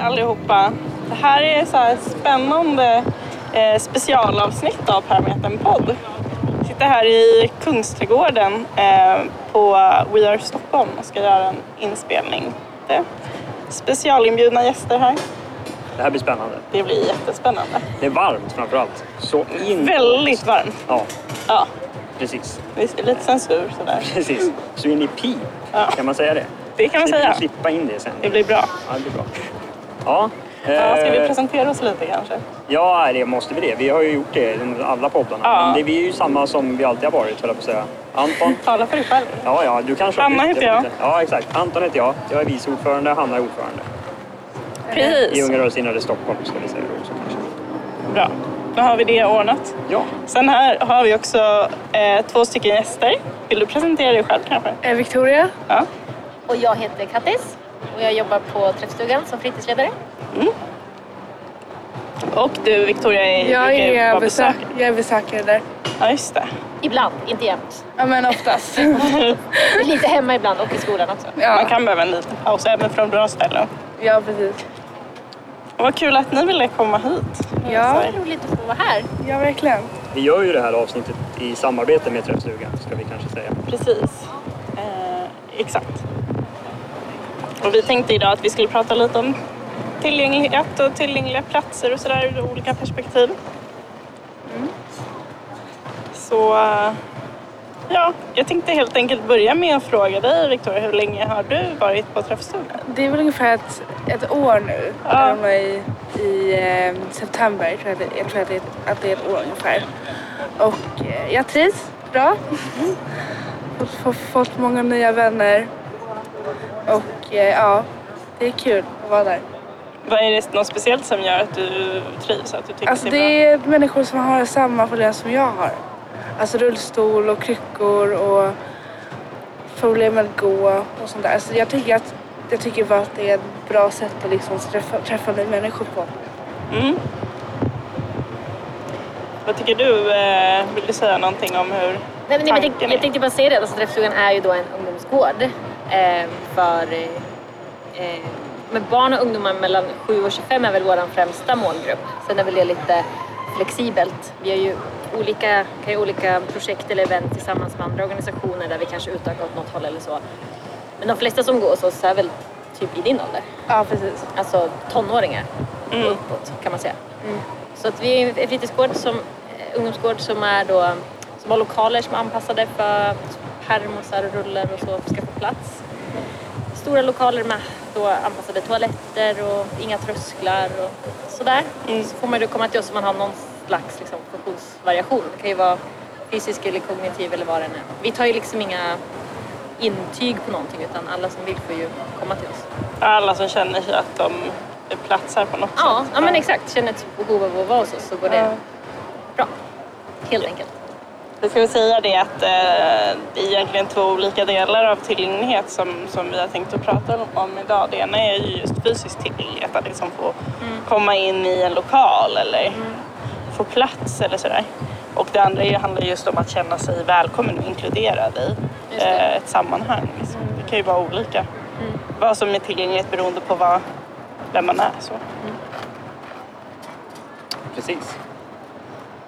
allihopa. Det här är så här spännande eh, specialavsnitt av Parametern podd. Jag sitter här i Kungsträdgården eh, på We Are Stockholm och ska göra en inspelning. Det specialinbjudna gäster här. Det här blir spännande. Det blir jättespännande. Det är varmt framförallt. Så in... Väldigt varmt. Ja, Ja, precis. visst, det är lite censur sådär. Precis. Så in i pip. Ja. Kan man säga det? Det kan man Vi säga. klippa in det sen. Det blir bra. Ja, det blir bra. Ja, Ja, ska vi eh, presentera oss lite kanske? ja, det måste vi det. Vi har ju gjort det i alla poddarna. Ja. Men det, vi är ju samma som vi alltid har varit, höll jag på att säga. Anton? Tala för dig själv. Ja, ja, du kanske Anna heter jag. inte. Ja, exakt. Anton heter jag. Jag är vice ordförande, Hanna är ordförande. I Precis. Unga rörelsehindrade Stockholm ska vi säga också kanske. Bra. Då har vi det ordnat. Ja, Sen här har vi också eh, två stycken gäster. Vill du presentera dig själv kanske? Eh, Victoria. Ja. Och jag heter Kattis och jag jobbar på Träffstugan som fritidsledare. Och du Victoria är, Jag är, besök, jag är besökare där. Ja, just det. Ibland, inte jämt. Ja men oftast. Lite hemma ibland och i skolan också. Man Ja, kan behöva en liten paus även från bra ställen. ja precis. Och vad kul att ni ville komma hit. Ja. Här. Roligt att få vara här. Ja verkligen. vi gör ju det här avsnittet i samarbete med Träffstugan, ska vi kanske säga. Precis. Eh, exakt. Och vi tänkte idag att vi skulle prata lite om tillgänglighet och tillgängliga platser och sådär ur olika perspektiv. Så eh, ja, jag tänkte helt enkelt börja med att fråga dig Victoria, hur länge har du varit på Träffstugan? Det är väl ungefär ett, ett år nu. Ja. Ja. I, i eh, september tror jag, det, jag tror att det, är- att det är ett år ungefär. Och eh, jag trivs bra. Fått, fått, fått många nya vänner. Ja, det är kul att vara där. Vad är det något speciellt som gör att du trivs? Att du tycker Alltså det det är bra? är människor som har samma problem som jag har. Alltså rullstol och kryckor och problem med att gå och sånt där. Så jag tycker att jag tycker bara att det är ett bra sätt att liksom träffa, träffa nya människor på. Mm. Vad tycker du? Eh, vill du säga någonting om hur Nej, men jag, tanken tänkte, är? jag tänkte bara säga det, alltså, Träffstugan är ju då en ungdomsgård för eh, eh, men barn och ungdomar mellan 7 och 25 är väl vår främsta målgrupp. Sen är väl det lite flexibelt. Vi har ju olika, kan ju olika projekt eller event tillsammans med andra organisationer där vi kanske utökar åt något håll eller så. Men de flesta som går hos oss är väl typ i din ålder. Ja, precis. Alltså tonåringar Mm. och uppåt kan man säga. Så att vi är en fritidsgård som, eh, ungdomsgård som är då som har lokaler som är anpassade för att permosar och rullar och så ska få plats. Stora lokaler med då anpassade toaletter och inga trösklar och sådär. Mm. Så får man ju komma till oss om man har någon slags liksom, funktionsvariation. Det kan ju vara fysisk eller kognitiv eller vad det än är. Vi tar ju liksom inga intyg på någonting utan alla som vill får ju komma till oss. Alla som känner sig att de platsar på något Ja, sätt. ja men exakt. Känner ett behov av att vara hos oss så går det Ja. bra. Helt enkelt. Vi ska väl säga det att eh, det är egentligen två olika delar av tillgänglighet som, som vi har tänkt att prata om idag. Det ena är ju just fysisk tillgänglighet, att liksom få komma in i en lokal eller få plats eller sådär. Och det andra handlar just om att känna sig välkommen och inkluderad i eh, ett sammanhang. Liksom. Det kan ju vara olika. Vad som är tillgänglighet beroende på vad, vem man är. Så. Precis.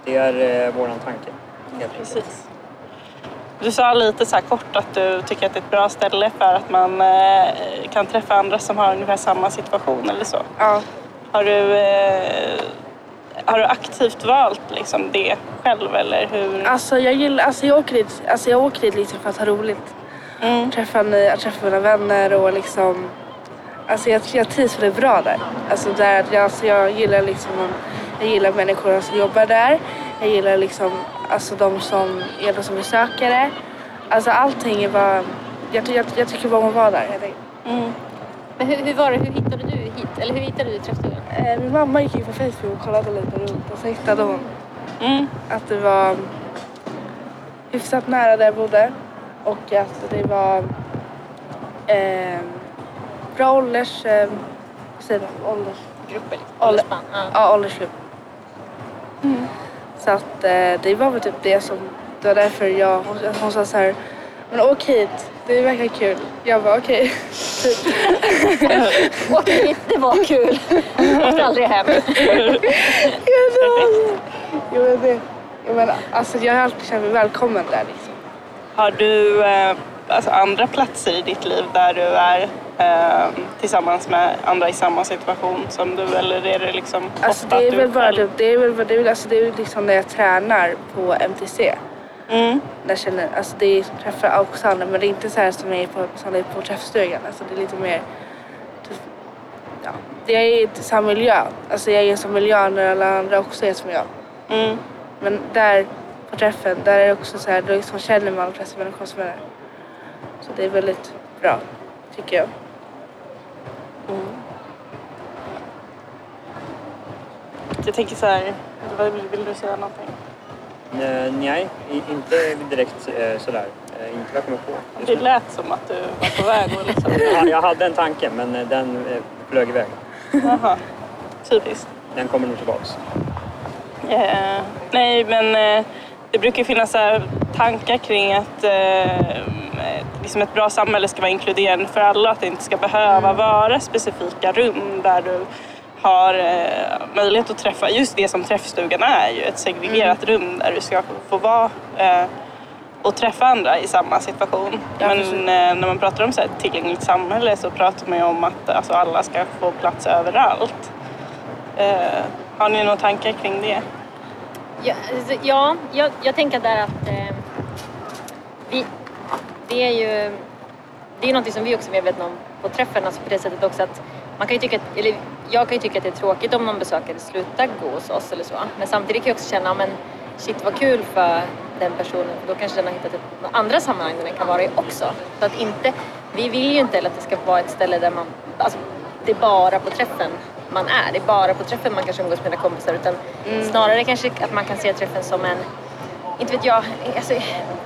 Det är eh, våran tanke. Enkelt. Precis. Du sa lite så här kort att du tycker att det är ett bra ställe för att man eh, kan träffa andra som har ungefär samma situation eller så. Ja. Har du, eh, har du aktivt valt liksom det själv eller hur? Alltså jag gillar, alltså jag åker dit, alltså jag åker dit liksom för att ha roligt. Mm. Träffa, nya, träffa mina vänner och liksom Alltså jag, jag trivs väldigt bra där. Alltså där alltså jag gillar liksom Jag gillar människorna som jobbar där. Jag gillar liksom alltså de som de som besökare. Alltså allting är bara Jag, jag, jag tycker om att vara där helt. Mm. Men hur, hur var det? Hur hittade du hit? Eller hur hittade du Träffstugan? Eh, Min mamma gick in på Facebook och kollade lite runt och så hittade hon Mm. att det var hyfsat nära där jag bodde och att det var eh, bra ålders... Eh, vad säger man? Ålders... Grupper liksom? Ålder-? Ja. Ja, åldersgrupp. Så att eh, det var väl typ det som... Det var därför jag... Hon, hon sa så här, men åk hit, det verkar kul. Jag bara okej. typ. Åkte hit, det var kul. Åkte aldrig hem. Jo, men det, jag menar, alltså jag har alltid känt mig välkommen där liksom. Har du eh, alltså andra platser i ditt liv där du är eh, tillsammans med andra i samma situation som du eller är det liksom Alltså det är du väl bara själv- det, är väl, är väl, alltså det är liksom när jag tränar på MTC. Mm. Där jag känner, alltså det är träffar också andra men det är inte så här som jag är på, som det är på träffstugan. Alltså det är lite mer, typ, ja, det är inte samma miljö. Alltså jag är i samma miljö när alla andra också är som jag. Mm. Men där på träffen, där är det också så här, då liksom känner man de flesta människor som är där. Så det är väldigt bra, tycker jag. Jag tänker så här, vill, vill du säga någonting? Eh, nej, inte direkt eh, sådär. Eh, inte vad jag kommer på. Det lät som att du var på väg och liksom... Ja, Jag hade en tanke men den flög iväg. Jaha, typiskt. Den kommer nog tillbaks. Nej, men det brukar finnas så tankar kring att liksom ett bra samhälle ska vara inkluderande för alla. Att det inte ska behöva vara specifika rum där du har eh, möjlighet att träffa. Just det som träffstugan är ju, ett segregerat rum där du ska få vara eh, och träffa andra i samma situation. Ja, Men eh, när man pratar om så här, ett tillgängligt samhälle så pratar man ju om att alltså, alla ska få plats överallt. Eh, har ni några tankar kring det? Ja, alltså, ja jag, jag tänker där att eh, vi, det är ju det är något som vi också är medvetna om på träffen, alltså på det sättet också att man kan ju tycka att, eller jag kan ju tycka att det är tråkigt om någon besökare slutar gå hos oss eller så. Men samtidigt kan jag också känna, men shit vad kul för den personen, då kanske den har hittat ett, några andra sammanhang där den kan vara i också. Så att inte, vi vill ju inte att det ska vara ett ställe där man, alltså det är bara på träffen man är. Det är bara på träffen man kanske umgås med sina kompisar utan snarare kanske att man kan se träffen som en inte vet jag, alltså,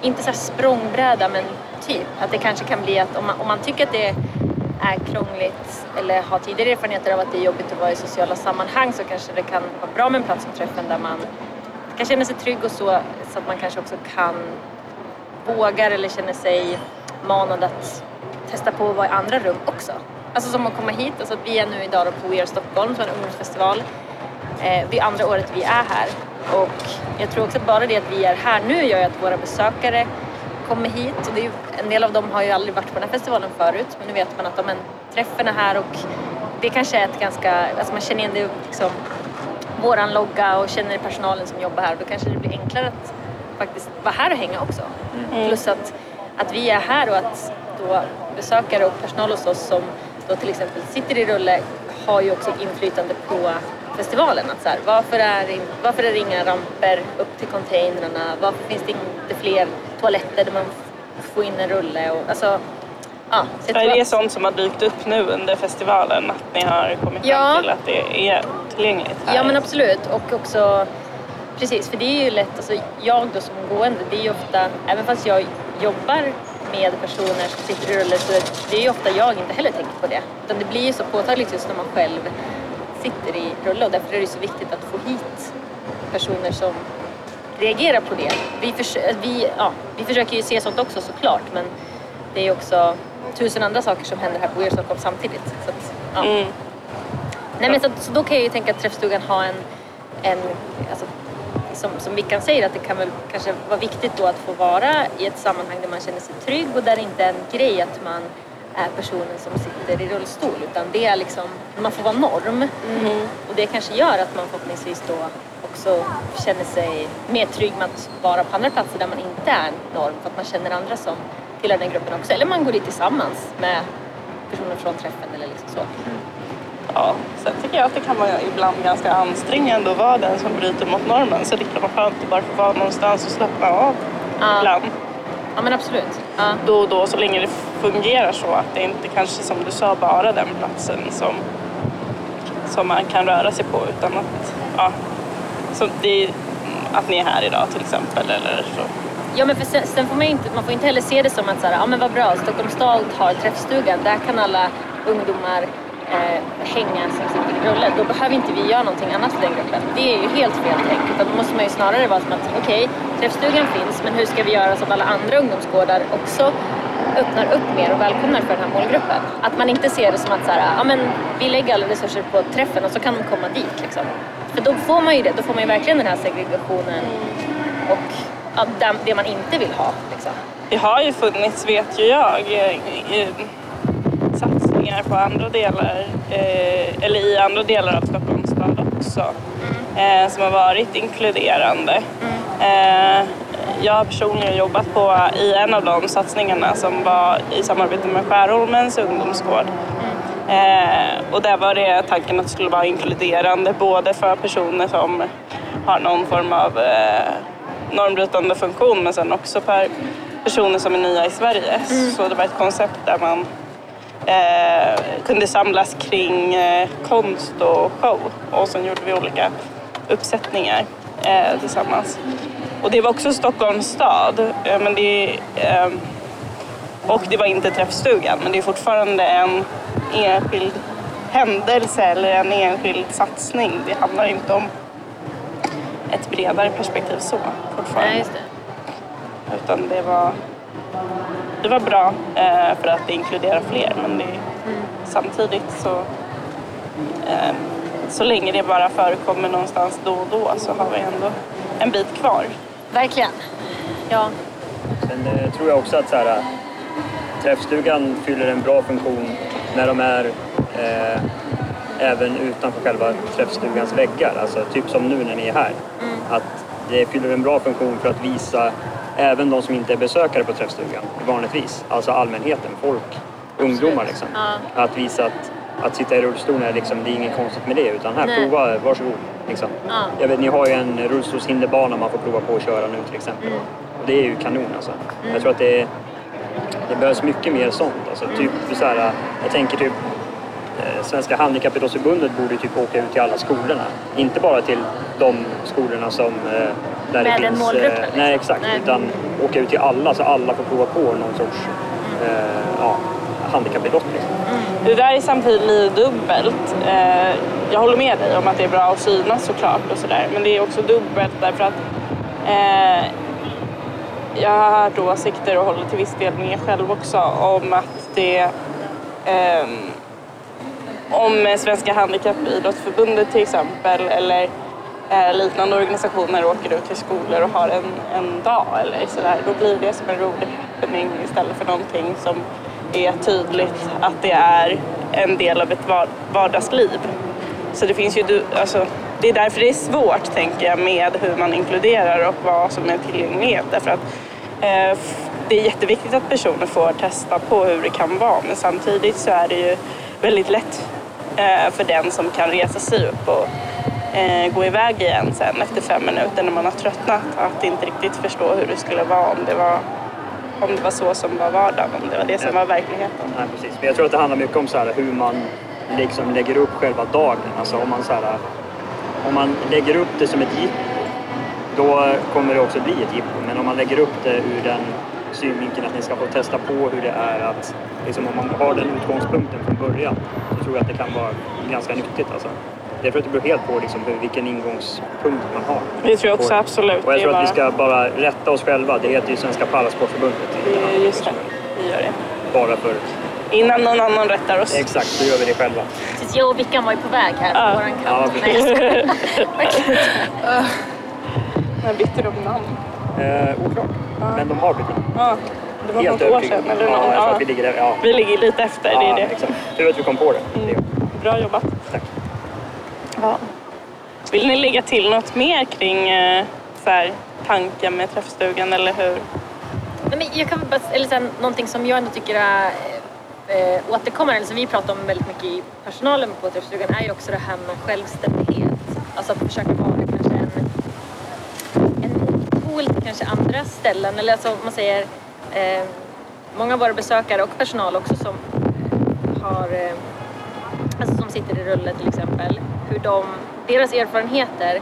inte så här språngbräda men typ. Att det kanske kan bli att om man, om man tycker att det är krångligt eller har tidigare erfarenheter av att det är jobbigt att vara i sociala sammanhang så kanske det kan vara bra med en plats som träffen där man kan känna sig trygg och så, så att man kanske också kan vågar eller känner sig manad att testa på att vara i andra rum också. Alltså som att komma hit, alltså att vi är nu idag då på We Are Stockholm som är en ungdomsfestival. Eh, det är andra året vi är här och jag tror också att bara det att vi är här nu gör ju att våra besökare kommer hit. Och det är ju, en del av dem har ju aldrig varit på den här festivalen förut men nu vet man att de träffen är här och det kanske är ett ganska, alltså man känner igen det liksom våran logga och känner personalen som jobbar här. Då kanske det blir enklare att faktiskt vara här och hänga också. Plus att, att vi är här och att då besökare och personal hos oss som då till exempel sitter i rulle har ju också ett inflytande på festivalen. Att så här, varför, är, varför är det inga ramper upp till containrarna? Varför finns det inte fler toaletter där man får in en rulle? Och, alltså, ja, så tror det sånt som har dykt upp nu under festivalen? Att ni har kommit Ja. fram till att det är tillgängligt här? Ja men absolut och också precis för det är ju lätt, alltså jag då som gående det är ju ofta, även fast jag jobbar med personer som sitter i rulle så det är ju ofta jag inte heller tänker på det. Utan det blir ju så påtagligt just när man själv sitter i rulle och därför är det så viktigt att få hit personer som reagerar på det. Vi, förs- vi, ja, vi försöker ju se sånt också såklart men det är ju också tusen andra saker som händer här på er Stockholm samtidigt. Så att, ja. Mm. Nej, men så, så då kan jag ju tänka att träffstugan har en, en alltså, som, som Vickan säger, att det kan väl kanske vara viktigt då att få vara i ett sammanhang där man känner sig trygg och där det inte är en grej att man är personen som sitter i rullstol utan det är liksom, man får vara norm. Och det kanske gör att man förhoppningsvis då också känner sig mer trygg med att vara på andra platser där man inte är norm för att man känner andra som tillhör den gruppen också. Eller man går dit tillsammans med personer från träffen eller liksom så. Ja, sen tycker jag att det kan vara ibland ganska ansträngande att vara den som bryter mot normen. Så det kan vara skönt att bara få vara någonstans och slappna av Ja. ibland. Ja men absolut. Ja. Då och då, så länge det fungerar så att det inte kanske som du sa bara den platsen som, som man kan röra sig på utan att, ja, så det att ni är här idag till exempel eller så. Ja men för sen, sen får man ju inte, man får inte heller se det som att så här, ja men vad bra, Stockholms stad har träffstugan, där kan alla ungdomar eh, hänga som sitter i rulle. Då behöver inte vi göra någonting annat för den gruppen. Det är ju helt fel tänk. Utan då måste man ju snarare vara som att okej, träffstugan finns men hur ska vi göra så att alla andra ungdomsgårdar också öppnar upp mer och välkomnar för den här målgruppen. Att man inte ser det som att så här, ja, men vi lägger alla resurser på träffen och så kan de komma dit. Liksom. För då får man ju det, då får man ju verkligen den här segregationen och ja, det- man inte vill ha. Liksom. Det har ju funnits, vet ju jag, eh, eh, satsningar på andra delar, eh, eller i andra delar av Stockholms stad också, eh, som har varit inkluderande. Eh, jag har personligen jobbat på i en av de satsningarna som var i samarbete med Skärholmens ungdomsgård. Eh, och där var det tanken att det skulle vara inkluderande både för personer som har någon form av eh, normbrytande funktion men sen också för personer som är nya i Sverige. Så det var ett koncept där man eh, kunde samlas kring eh, konst och show och sen gjorde vi olika uppsättningar eh, tillsammans. Och det var också Stockholms stad eh, men det, eh, och det var inte träffstugan men det är fortfarande en enskild händelse eller en enskild satsning. Det handlar inte om ett bredare perspektiv så fortfarande. Nej, det. Utan det var, det var bra eh, för att det inkluderar fler men det, samtidigt så eh, så länge det bara förekommer någonstans då och då så har vi ändå en bit kvar. Verkligen. Ja. Sen eh, tror jag också att så här, träffstugan fyller en bra funktion när de är eh, även utanför själva träffstugans väggar. Alltså typ som nu när ni är här. Att det fyller en bra funktion för att visa även de som inte är besökare på träffstugan vanligtvis. Alltså allmänheten, folk, ungdomar liksom. Ja. Att visa att, att sitta i rullstolen är liksom, det är inget konstigt med det utan här, Nej. prova, varsågod. Liksom. Ja. Jag vet, ni har ju en rullstolshinderbana man får prova på att köra nu till exempel. Och det är ju kanon alltså. Jag tror att det, det behövs mycket mer sånt. Alltså, typ så här, jag tänker typ Svenska Handikappidrottsförbundet borde typ åka ut till alla skolorna. Inte bara till de skolorna som eh, där det Med den finns... målgruppen, liksom. nej, exakt. Nej. Utan åka ut till alla så alla får prova på någon sorts eh, ja, handikappidrott. Liksom. Det där är samtidigt dubbelt. Eh, jag håller med dig om att det är bra att synas såklart och sådär. Men det är också dubbelt därför att eh, jag har hört åsikter och håller till viss del med själv också om att det ehm, om eh, Svenska Handikappidrottsförbundet till exempel eller eh, liknande organisationer åker ut till skolor och har en, en dag eller sådär, då blir det som en rolig happening istället för någonting som är tydligt att det är en del av ett vardagsliv. Så det finns ju, alltså, det är därför det är svårt tänker jag med hur man inkluderar och vad som är tillgänglighet. Därför att eh, det är jätteviktigt att personer får testa på hur det kan vara men samtidigt så är det ju väldigt lätt Eh, för den som kan resa sig upp och eh, gå iväg igen sen efter fem minuter när man har tröttnat att inte riktigt förstå hur det skulle vara om det var, om det var så som var vardagen, om det var det som var verkligheten. Nej, precis. Men jag tror att det handlar mycket om så här, hur man liksom lägger upp själva dagen. Alltså om man, så här, om man lägger upp det som ett jippo, då kommer det också bli ett jippo. Men om man lägger upp det ur den synvinkeln att ni ska få testa på hur det är att, liksom, om man har den utgångspunkten från början, så tror jag att det kan vara ganska nyttigt. Alltså. Jag tror att det beror helt på liksom, hur, vilken ingångspunkt man har. Det tror jag också på- absolut. Och jag tror att vi ska bara rätta oss själva. Det heter ju Svenska Parasportförbundet. Just det, vi gör det. Bara för... Innan någon annan rättar oss. Exakt, då gör vi det själva. Precis, jag och Vickan var ju på väg här på Ja. våran Ja, kant. precis. Nej, jag skojar. När bytte de namn? Eh, oklart. Men de har bytt namn. Ja, det var Helt något år sedan. Eller Ja, någon, ja. vi ligger där. Ja, Vi ligger lite efter, det ja är det. exakt. Tur att vi kom på det. det. är- Bra jobbat. Tack. Ja. Vill ni lägga till något mer kring eh, så här, tanken med träffstugan eller hur? Nej, men jag kan bara, eller sen, någonting som jag ändå tycker är eh, återkommande, eller som vi pratar om väldigt mycket i personalen på träffstugan, är ju också det här med självständighet. Alltså att försöka vara motpol kanske andra ställen. Eller alltså om man säger, eh, många av våra besökare och personal också som har eh, alltså som sitter i rulle till exempel, hur de, deras erfarenheter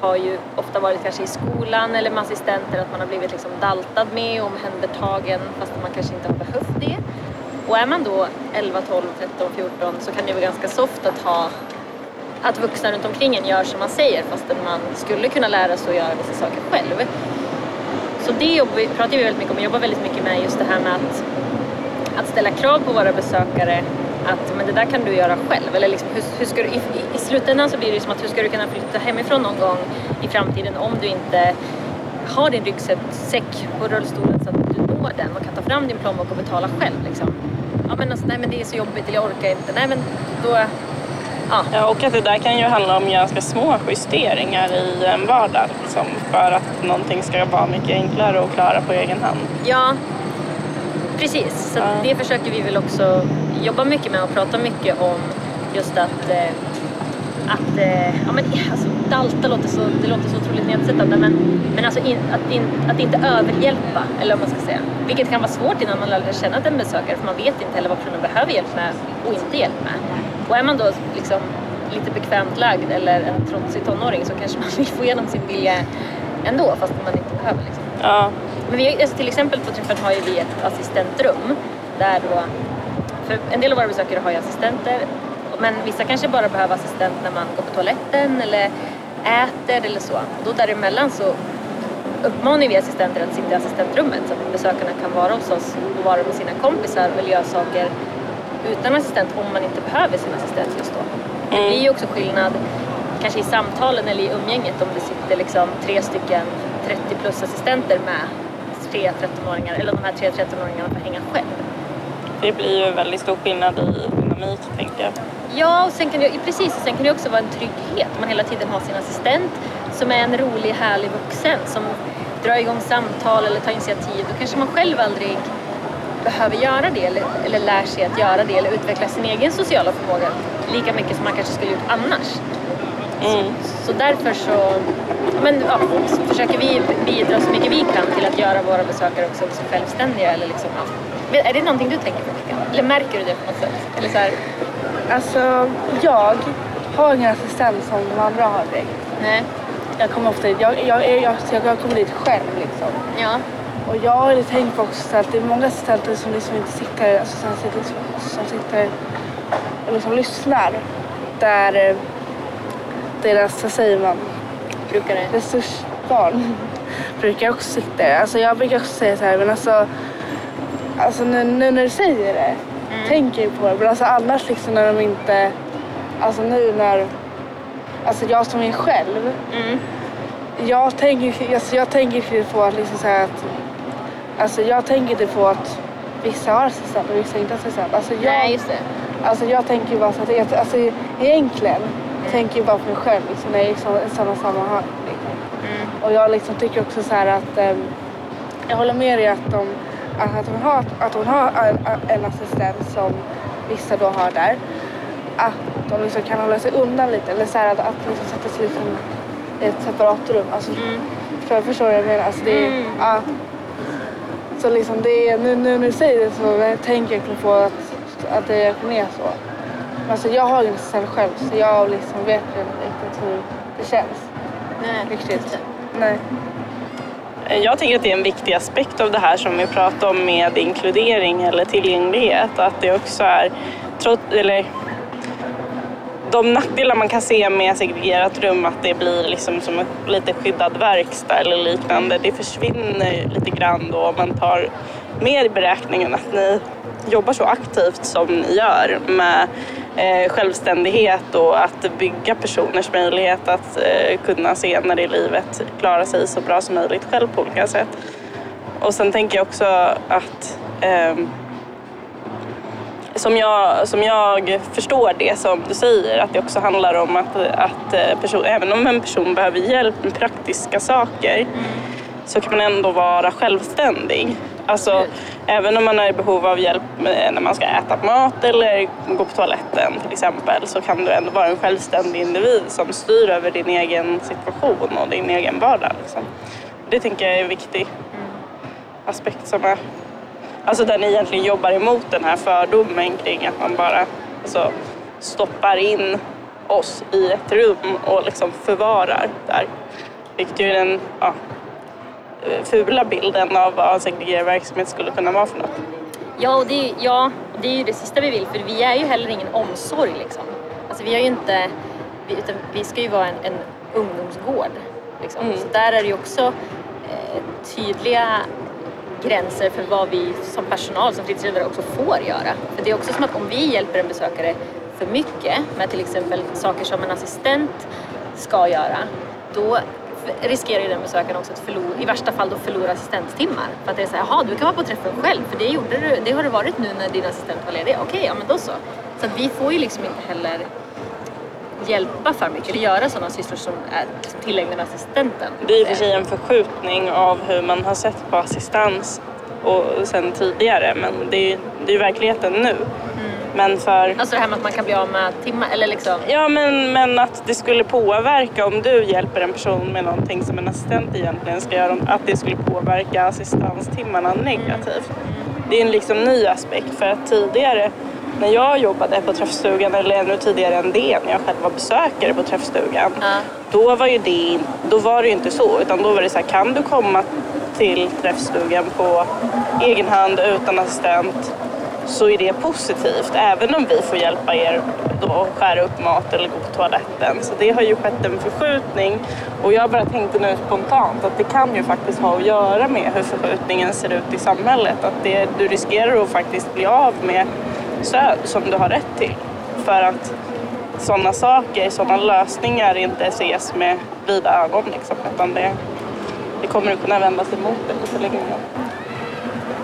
har ju ofta varit kanske i skolan eller med assistenter, att man har blivit liksom daltad med och omhändertagen fast man kanske inte har behövt det. Och är man då 11, 12, 13, 14 så kan det vara ganska soft att ha att vuxna runt omkring en gör som man säger fastän man skulle kunna lära sig att göra vissa saker själv. Så det jobbar vi, pratar vi väldigt mycket om. och jobbar väldigt mycket med just det här med att att ställa krav på våra besökare att men det där kan du göra själv. Eller liksom, hur, hur ska du, i, I slutändan så blir det ju som att hur ska du kunna flytta hemifrån någon gång i framtiden om du inte har din ryggsäck på rullstolen så att du når den och kan ta fram din plånbok och betala själv. Liksom. Ja men alltså, nej men det är så jobbigt eller jag orkar inte. Nej men då, ja. Ja, och att det där kan ju handla om ganska små justeringar i en vardag liksom, för att någonting ska vara mycket enklare att klara på egen hand. Ja, precis. Så Ja. det försöker vi väl också jobba mycket med och prata mycket om just att eh, att, eh, ja men alltså dalta låter så, det låter så otroligt nedsättande men, men alltså in, att, in, att inte överhjälpa, eller vad man ska säga. Vilket kan vara svårt innan man lär känna en besökare för man vet inte heller vad personen behöver hjälp med och inte hjälp med. Och är man då liksom lite bekvämt lagd eller en trotsig tonåring så kanske man vill få igenom sin vilja ändå fast man inte behöver. Liksom. Ja, Men vi, alltså till exempel på träffen har ju vi ett assistentrum där då, för en del av våra besökare har ju assistenter men vissa kanske bara behöver assistent när man går på toaletten eller äter eller så. Och då däremellan så uppmanar vi assistenter att sitta i assistentrummet så att besökarna kan vara hos oss och vara med sina kompisar och göra saker utan assistent om man inte behöver sin assistent just då. Det blir ju också skillnad kanske i samtalen eller i umgänget om det sitter liksom tre stycken 30 plus assistenter med tre 13-åringar eller de här tre 13-åringarna får hänga själv. det blir ju väldigt stor skillnad i dynamik, tänker jag. Ja, och sen kan det, precis, och sen kan det också vara en trygghet. Man hela tiden har sin assistent som är en rolig, härlig vuxen som drar igång samtal eller tar initiativ. Då kanske man själv aldrig behöver göra det eller, eller lär sig att göra det eller utveckla sin egen sociala förmåga lika mycket som man kanske skulle gjort annars. Mm. Så därför så, men, ja, så försöker vi bidra så mycket vi kan till att göra våra besökare också så självständiga. Eller liksom, ja. Är det någonting du tänker på Mikael? Eller märker du det på något sätt? Eller så här, Alltså, jag har ingen assistent som de andra har direkt. nej, Jag kommer ofta dit, jag, jag, jag, jag, så jag kommer dit själv liksom. ja, Och jag har tänkt på också så att det är många assistenter som liksom inte sitter, alltså som sitter, som sitter och liksom lyssnar. Där eh, deras, vad säger man, brukar det. resursbarn brukar också sitta. Alltså jag brukar också säga så här, men alltså, alltså nu, nu när du säger det, tänker jag på det. Men alltså annars liksom när de inte, alltså nu när, alltså jag som är själv, Mm. jag tänker, alltså jag tänker på att liksom så här att, alltså jag tänker inte på att vissa har assistent och vissa inte har assistent. Alltså jag, Nej, just det. Alltså jag tänker bara så att, jag, alltså egentligen tänker jag bara på mig själv liksom, när jag är liksom, i sådana sammanhang. Liksom. Mm. Och jag liksom tycker också så här att ehm, jag håller med dig att, de, att, att hon har, att hon har en, en assistent som vissa då har där. Att de liksom kan hålla sig undan lite eller så här att, att liksom sätta sig liksom i ett separat rum. Alltså, Mm. förstår, förstår du vad jag menar? Alltså, det, Mm. ja. Så liksom det är, nu, nu när du säger det så tänker jag på att, att det är så. Men alltså jag har ingen assistent själv så jag liksom vet inte riktigt hur det känns. Nej, Riktigt. Nej. Jag tänker att det är en viktig aspekt av det här som vi pratar om med inkludering eller tillgänglighet. Att det också är, trots, eller de nackdelar man kan se med segregerat rum, att det blir liksom som en lite skyddad verkstad eller liknande, det försvinner lite grann då om man tar med i beräkningen att ni jobbar så aktivt som ni gör med eh, självständighet och att bygga personers möjlighet att eh, kunna senare i livet klara sig så bra som möjligt själv på olika sätt. Och sen tänker jag också att eh, som jag, som jag förstår det som du säger, att det också handlar om att, att eh, person, även om en person behöver hjälp med praktiska saker så kan man ändå vara självständig. Alltså, även om man är i behov av hjälp när man ska äta mat eller gå på toaletten till exempel så kan du ändå vara en självständig individ som styr över din egen situation och din egen vardag. Liksom. Det tänker jag är en viktig aspekt som är Alltså där ni egentligen jobbar emot den här fördomen kring att man bara alltså, stoppar in oss i ett rum och liksom förvarar där. Vilket ju är den ja, fula bilden av vad segregerad verksamhet skulle kunna vara för något. Ja, och det, ja, det är ju det sista vi vill för vi är ju heller ingen omsorg liksom. Alltså vi har ju inte, vi, utan vi ska ju vara en, en ungdomsgård. Liksom. Mm. Så där är det ju också eh, tydliga gränser för vad vi som personal, som fritidsledare också får göra. För det är också som att om vi hjälper en besökare för mycket med till exempel saker som en assistent ska göra, då riskerar ju den besökaren också att förlora, i värsta fall då förlora assistenttimmar. För att det är så här, jaha du kan vara på träffen själv för det, gjorde du, det har du varit nu när din assistent var ledig. Okej, ja men då så. Så att vi får ju liksom inte heller hjälpa för mycket eller göra sådana sysslor som är tillägnade assistenten. Det är i och för sig en förskjutning av hur man har sett på assistans och sen tidigare men det är ju det är verkligheten nu. Men för Alltså det här med att man kan bli av med timmar eller liksom. Ja, men, men att det skulle påverka om du hjälper en person med någonting som en assistent egentligen ska göra, att det skulle påverka assistanstimmarna negativt. Det är en liksom ny aspekt för att tidigare när jag jobbade på träffstugan eller ännu tidigare än det, när jag själv var besökare på träffstugan, Ja. då var ju det, då var det ju inte så utan då var det så här, kan du komma till träffstugan på egen hand utan assistent så är det positivt även om vi får hjälpa er då att skära upp mat eller gå på toaletten. Så det har ju skett en förskjutning och jag bara tänkte nu spontant att det kan ju faktiskt ha att göra med hur förskjutningen ser ut i samhället. Att det, du riskerar att faktiskt bli av med stöd som du har rätt till. För att sådana saker, sådana lösningar inte ses med vida ögon liksom, utan det, det kommer att kunna vändas emot dig i förlängningen.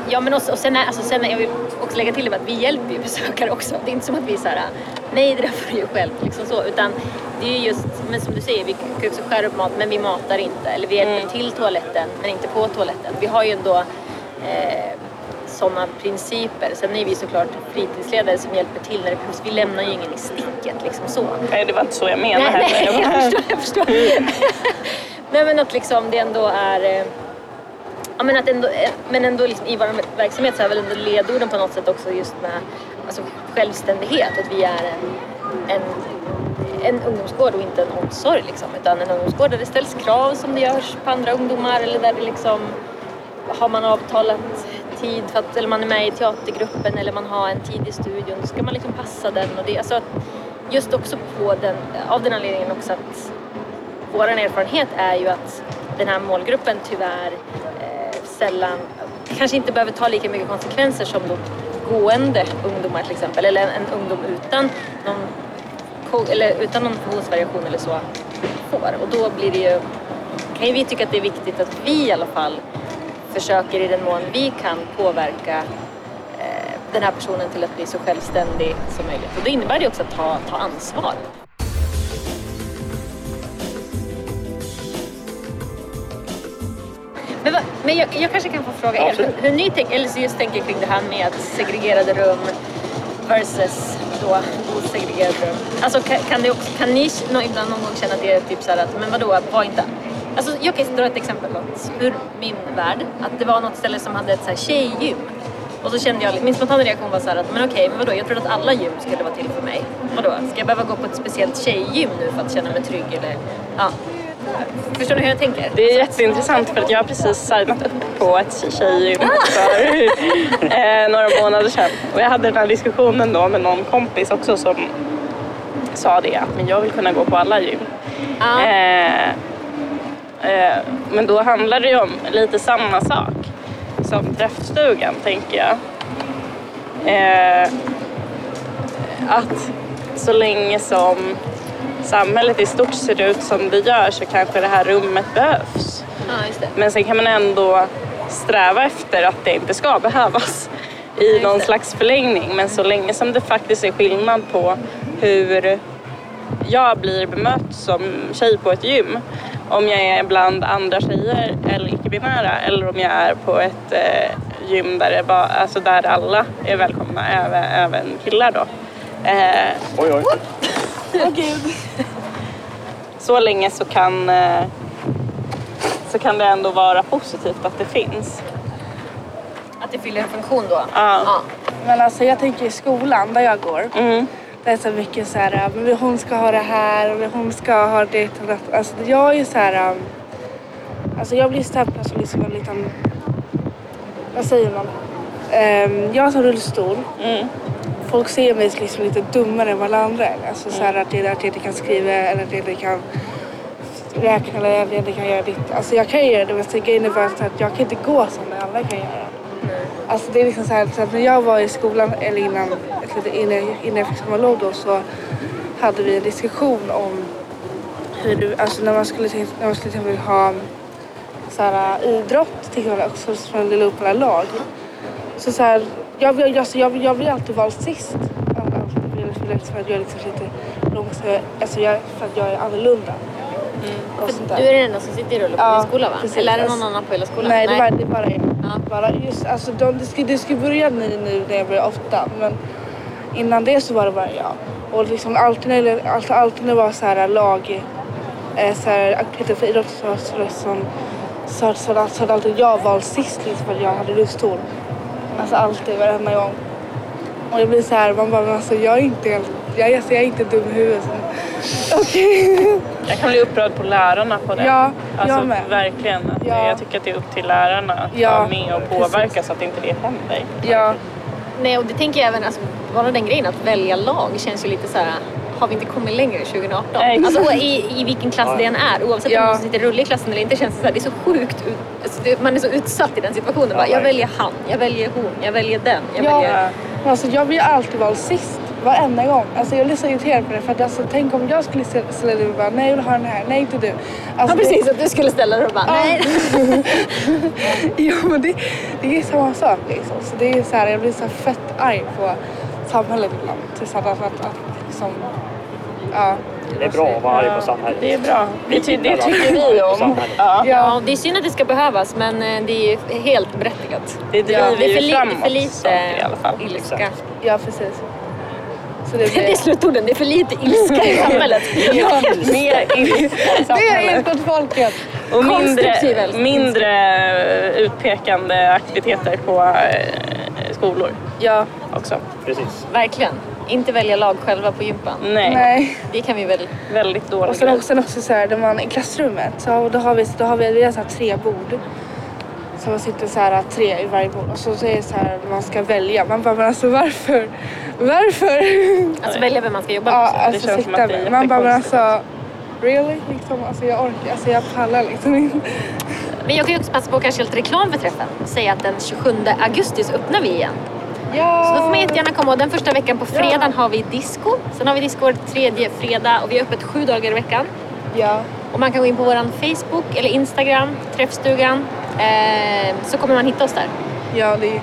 Ja men också, och sen, är, alltså, sen är, jag vill också lägga till att vi hjälper ju besökare också. Det är inte som att vi är såhär, nej det där får du ju själv. Liksom så. Utan det är ju just, men som du säger, vi kan också skära upp mat men vi matar inte. Eller vi hjälper Mm. till toaletten men inte på toaletten. Vi har ju ändå eh, sådana principer. Sen är vi såklart fritidsledare som hjälper till när det behövs. Vi lämnar ju ingen i sticket liksom så. Nej, det var inte så jag menade Nej, heller. nej, jag förstår. Jag förstår. nej men att liksom det ändå är eh, Ja, men, att ändå, eh, men ändå liksom i vår verksamhet så är väl ändå ledorden på något sätt också just med alltså, självständighet. Att vi är en, en, en ungdomsgård och inte en omsorg. Liksom, utan en ungdomsgård där det ställs krav som det görs på andra ungdomar eller där det liksom har man avtalat tid för att, eller man är med i teatergruppen eller man har en tid i studion då ska man liksom passa den och det. Alltså, att just också på den, av den anledningen också att vår erfarenhet är ju att den här målgruppen tyvärr eh, sällan, kanske inte behöver ta lika mycket konsekvenser som då gående ungdomar till exempel, eller en, en ungdom utan någon, eller utan någon funktionsvariation eller så får. Och då blir det ju, kan ju vi tycka att det är viktigt att vi i alla fall försöker i den mån vi kan påverka eh, den här personen till att bli så självständig som möjligt. Och det innebär det också att ta, ta ansvar. Men, vad- men jag, jag kanske kan få fråga er Absolut. hur, hur ni tänker, eller så just tänker kring det här med att segregerade rum versus då osegregerade rum. Alltså kan, kan, det också, kan ni ibland någon gång känna att det är typ så här att, men vadå, var inte... Alltså jag kan dra ett exempel ur min värld. Att det var något ställe som hade ett så här tjejgym. Och så kände jag, min spontana reaktion var så här att, men okej, men vadå, jag trodde att alla gym skulle vara till för mig. Vadå, ska jag behöva gå på ett speciellt tjejgym nu för att känna mig trygg eller? Ja. Förstår ni hur jag tänker? Det är jätteintressant för att jag har precis signat upp på ett tjejgym för eh, några månader sedan. Och jag hade den här diskussionen då med någon kompis också som sa det att men jag vill kunna gå på alla gym. Ja. Eh, eh, men då handlar det ju om lite samma sak som träffstugan tänker jag. Eh, att så länge som samhället i stort ser ut som det gör så kanske det här rummet behövs. Ja. Men sen kan man ändå sträva efter att det inte ska behövas i just någon det. slags förlängning. Men så länge som det faktiskt är skillnad på hur jag blir bemött som tjej på ett gym. Om jag är bland andra tjejer eller icke-binära eller om jag är på ett eh, gym där, det bara, alltså där alla är välkomna, även, även killar då. Eh, Oj, oj. Åh gud. Så länge så kan, eh, så kan det ändå vara positivt att det finns. Att det fyller en funktion då? Ja. Men alltså jag tänker i skolan där jag går. Mm. Det är så mycket så här, men hon ska ha det här och hon ska ha det. Alltså jag är ju så här, um, alltså jag blir stämplad som liksom en liten, vad säger man? Um, jag har rullstol. Mm. Folk ser mig som liksom lite dummare än vad alla andra är. Alltså så här att är att jag inte kan skriva eller att jag inte kan räkna eller jag inte kan göra ditt. Alltså jag kan göra det men grejen är bara att jag kan inte gå som andra kan göra. Alltså det är liksom så här, så att när jag var i skolan eller innan, innan, innan jag fick sommarlov då så hade vi en diskussion om hur du, alltså när man skulle, när man skulle till exempel ha så här, idrott till exempel också så man delar upp alla lag. Så så här, jag, jag, alltså, jag, jag blir alltid vald sist. Alltså, För jag- att jag är liksom lite långsamt, alltså jag, för att jag är annorlunda. Där. Du är den enda som sitter i rullstol Ja, i skolan va? precis. Eller är det någon Alltså- annan på hela skolan? Nej, det var, det är bara jag. Ja. Bara just, alltså, de, det, ska, det ska börja nu, nu när jag börjar åtta. Men innan det så var det bara jag. Och liksom alltid när det, alltid, när det var så här lag, eh, så här aktiviteter för idrott så, så, så, hade alltid jag valt sist liksom för att jag hade rullstol. Alltså alltid, varenda gång. Och det blir så här, man bara, men alltså jag är inte helt, jag alltså, jag är inte dum i huvudet. Okej. Jag kan bli upprörd på lärarna på det. Ja, alltså, jag med. Verkligen. Att Ja. Jag tycker att det är upp till lärarna att Ja, vara med och påverka precis. så att inte det händer. ja. Nej, och det tänker jag även, alltså, bara den grejen att välja lag känns ju lite så här. Har vi inte kommit längre 2018? Nej, exakt. Alltså i, i vilken klass det än är. Oavsett Ja. om man sitter rulle i klassen eller inte känns det så här. Det är så sjukt. ut- Alltså, det, man är så utsatt i den situationen. Bara, jag väljer han, jag väljer hon, jag väljer den. Jag Ja, väljer... alltså jag blir alltid vald sist. Varenda gång. Alltså jag blir så irriterad på det. För att alltså, tänk om jag skulle ställa dig och bara nej jag vill ha den här, nej inte du. Ja Alltså, precis, att du skulle ställa dig och bara nej. Det, ja men det, det är samma sak liksom. Så det är så här, jag blir så här fett arg på samhället ibland. Tillsammans att, att liksom, ja. Det är bra att vara arg på samhället. Det är bra. Det, ty- det tycker vi om. Ja. Ja, det är synd att det ska behövas men eh, det är ju helt berättigat. Det driver Ja, Det är ju för, li- framåt för lite saker i alla fall. ilska. Ja precis. Så det Det är slutorden, det är för lite ilska i samhället. Ja, Mer ilska i samhället. inte åt folket. Och mindre, mindre utpekande aktiviteter på eh, skolor Ja, också. Precis. Verkligen. Inte välja lag själva på gympan. Nej, nej. Det kan vi väl... väldigt dålig Och sen också, sen också så här, när man i klassrummet så då har vi, då har vi, vi har så här tre bord. Så man sitter så här tre i varje bord och så, är det så här man ska välja. Man bara men alltså varför? Varför? Alltså välja vem man ska jobba med. Ja, alltså känns sitta det är med. Man bara men alltså really? Liksom, alltså jag orkar, alltså jag pallar liksom inte. Men jag kan ju också passa på att kanske lite reklam för träffen. Och säga att den 27 augusti så öppnar vi igen. Ja. Så då får man jättegärna komma. Och den första veckan på fredagen har vi disco. Sen har vi disco var tredje fredag och vi har öppet sju dagar i veckan. Ja. Och man kan gå in på vår Facebook eller Instagram, Träffstugan. Eh, så kommer man hitta oss där. Ja, det är...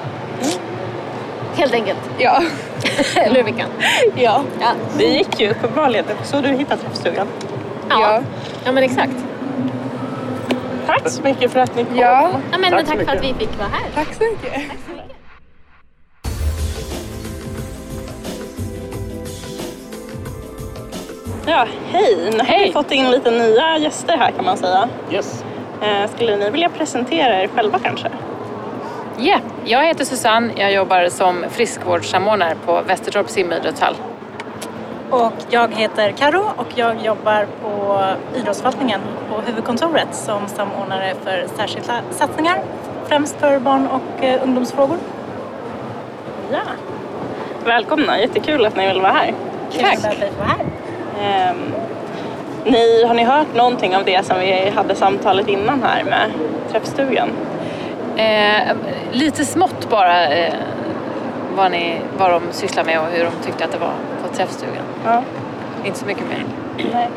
Helt enkelt. Ja. eller hur? Ja. Ja. Det gick ju uppenbarligen. Så du hittade träffstugan. Ja. Ja. ja, men exakt. Tack så mycket för att ni kom. Ja. Ja, men Tack tack, så för att vi mycket. fick vara här. Tack så mycket. Ja, hej! Nu har vi Hej. fått in lite nya gäster här kan man säga. Yes. Eh, Skulle ni vilja presentera er själva kanske? Ja, jag heter Susanne. Jag jobbar som friskvårdssamordnare på Västertorps simidrottshall. Och jag heter Karo och jag jobbar på idrottsförvaltningen på huvudkontoret som samordnare för särskilda satsningar, främst för barn och eh, ungdomsfrågor. Ja. Välkomna, jättekul att ni vill vara här. Kul att vara här. Ni, har ni hört någonting av det som vi hade samtalet innan här med träffstugan? Eh, lite smått bara eh, vad, ni, vad de sysslar med och hur de tyckte att det var på träffstugan. Ja. Inte så mycket mer. Nej.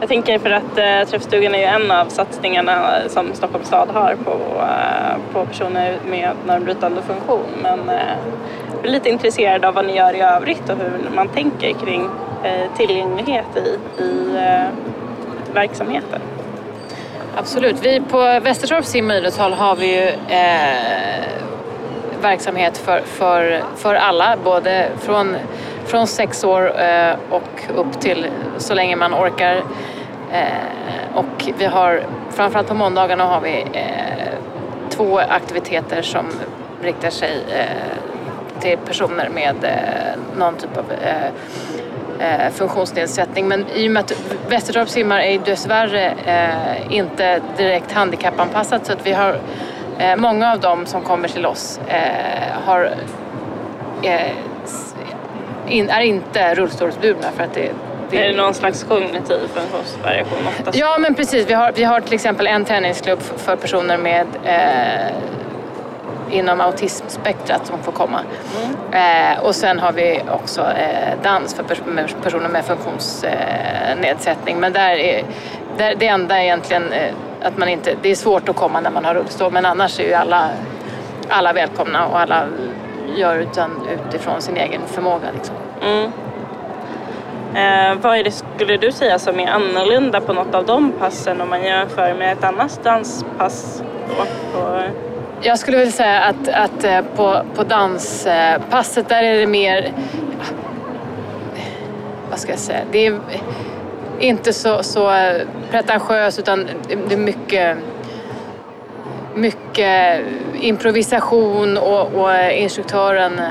Jag tänker för att eh, Träffstugan är ju en av satsningarna som Stockholms stad har på, eh, på personer med normbrytande funktion. Men eh, är lite intresserad av vad ni gör i övrigt och hur man tänker kring eh, tillgänglighet i, i eh, verksamheten. Absolut. Vi på Västertorps sim och idrottshall har vi ju eh, verksamhet för, för, för alla, både från, från sex år eh, och upp till så länge man orkar. Eh, och vi har, framförallt på måndagarna har vi eh, två aktiviteter som riktar sig eh, till personer med eh, någon typ av eh, eh, funktionsnedsättning. Men i och med att Västertorps simmar är dessvärre inte direkt handikappanpassat så att vi har många av dem som kommer till oss har, är inte rullstolsburna för att det Är det någon slags kognitiv funktionsvariation oftast? Ja, men precis. Vi har, vi har till exempel en träningsklubb för personer med eh, inom autismspektrat som får komma. Eh, och sen har vi också eh, dans för pers- med personer med funktionsnedsättning. Nedsättning. men där är, där, det enda är egentligen eh, att man inte, det är svårt att komma när man har rullstol men annars är ju alla, alla välkomna och alla gör utan, utifrån sin egen förmåga. Liksom. Mm. Eh, vad är det, skulle du säga som är annorlunda på något av de passen om man jämför med ett annat danspass? Då, på, jag skulle vilja säga att, att eh, på, på danspasset där är det mer... Vad ska jag säga? Det är inte så, så pretentiöst utan det- är mycket, mycket improvisation och, och instruktören eh,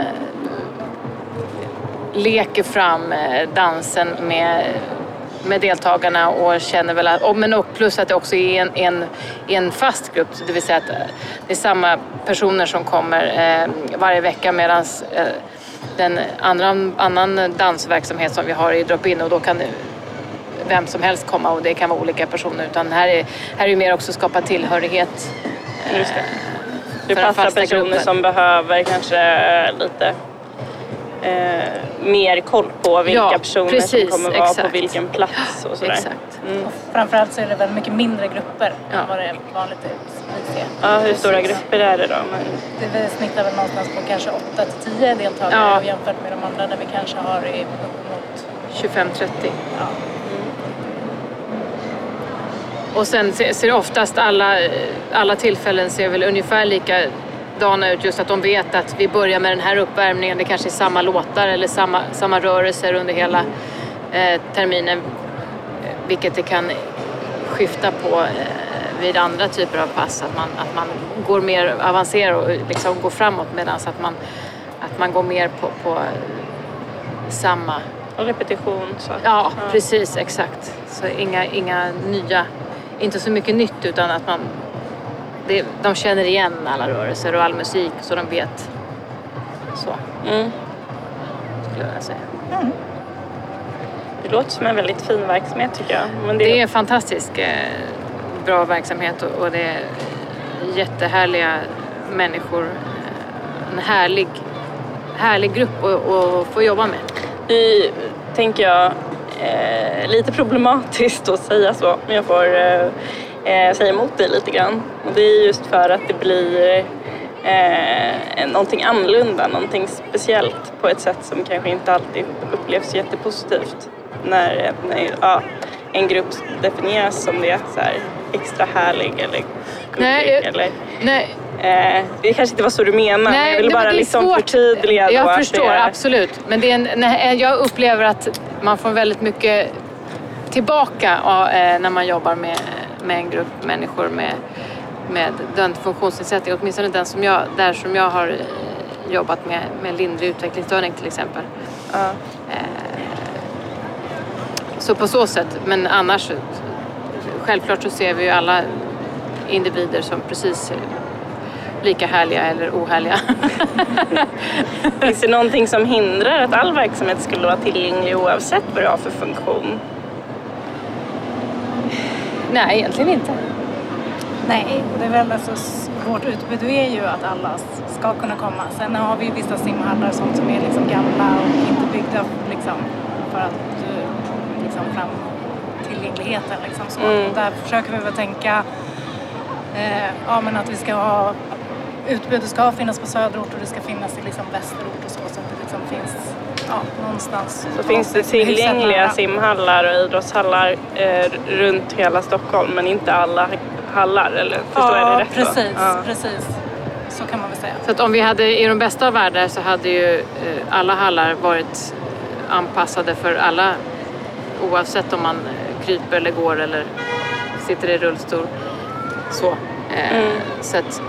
leker fram eh, dansen med, med deltagarna och känner väl att, men och plus att det också är en, en, en fast grupp, det vill säga att eh, det är samma personer som kommer eh, varje vecka medan eh, den andra annan dansverksamhet som vi har i drop-in och då kan vem som helst komma och det kan vara olika personer utan här är, här är ju mer också skapa tillhörighet. eh, Just det. för den passar fasta personer gruppen. som behöver kanske eh, lite eh, mer koll på vilka Ja, personer precis, som kommer vara på exakt. vilken plats och sådär. Exakt. Mm. Och framförallt så är det väl mycket mindre grupper Ja. än vad det är vanligt ser. Ja, hur stora grupper är det då? Men, Det vi snittar väl någonstans på kanske 8 till 10 deltagare Ja. jämfört med de andra där vi kanske har i uppemot 25-30. ja, Och sen ser oftast alla, alla tillfällen ser väl ungefär likadana ut. Just att de vet att vi börjar med den här uppvärmningen. Det kanske är samma låtar eller samma, samma rörelser under hela eh, terminen. Vilket det kan skifta på eh, vid andra typer av pass. Att man, att man går mer avancerar och liksom går framåt medan att man, att man går mer på, på samma och repetition. Så. Ja, precis, exakt. Så inga, inga nya, inte så mycket nytt utan att man, det, de känner igen alla rörelser och all musik så de vet. Så Mm. skulle jag säga. Det låter som en väldigt fin verksamhet tycker jag. Men det, Det är en fantastisk eh, bra verksamhet och, det är jättehärliga människor. Eh, En härlig, härlig grupp att, få jobba med. Det tänker jag eh, lite problematiskt att säga så, men jag får eh, eh, säga emot dig lite grann. Och det är just för att det blir eh, någonting annorlunda, någonting speciellt på ett sätt som kanske inte alltid upplevs jättepositivt. När, när ja, en grupp definieras som det, så här, extra härlig eller gullig. Nej, jag- eller, Nej, eh, det kanske inte var så du menade, men jag ville nej, bara är liksom svårt. förtydliga. Jag förstår, det, absolut. Men det är en, nej, jag upplever att man får väldigt mycket tillbaka eh, när man jobbar med, med en grupp människor med, med den funktionsnedsättning. Åtminstone den som jag, där som jag har eh, jobbat med, med lindrig utvecklingsstörning till exempel. Ja. Så på så sätt, men annars självklart så ser vi ju alla individer som precis lika härliga eller ohärliga. Finns det någonting som hindrar att all verksamhet skulle vara tillgänglig oavsett vad det har för funktion? Nej, egentligen inte. Nej, och det är väl alltså, vårt utbud är ju att alla ska kunna komma. Sen har vi vissa simhallar sånt som är liksom gamla och inte byggda liksom, för att eh, liksom, fram tillgängligheten. Liksom, så. Mm. Där försöker vi väl tänka eh, ja, men att vi ska ha utbudet ska finnas på söderort och det ska finnas i liksom västerort och så, så att det liksom finns ja, någonstans. Så finns det tillgängliga simhallar och idrottshallar eh, runt hela Stockholm men inte alla hallar, eller förstår jag det rätt? precis, Ja. precis. Så kan man väl säga. Så att om vi hade i de bästa av världar så hade ju eh, alla hallar varit anpassade för alla oavsett om man eh, kryper eller går eller sitter i rullstol. Så. Eh, Mm. så att,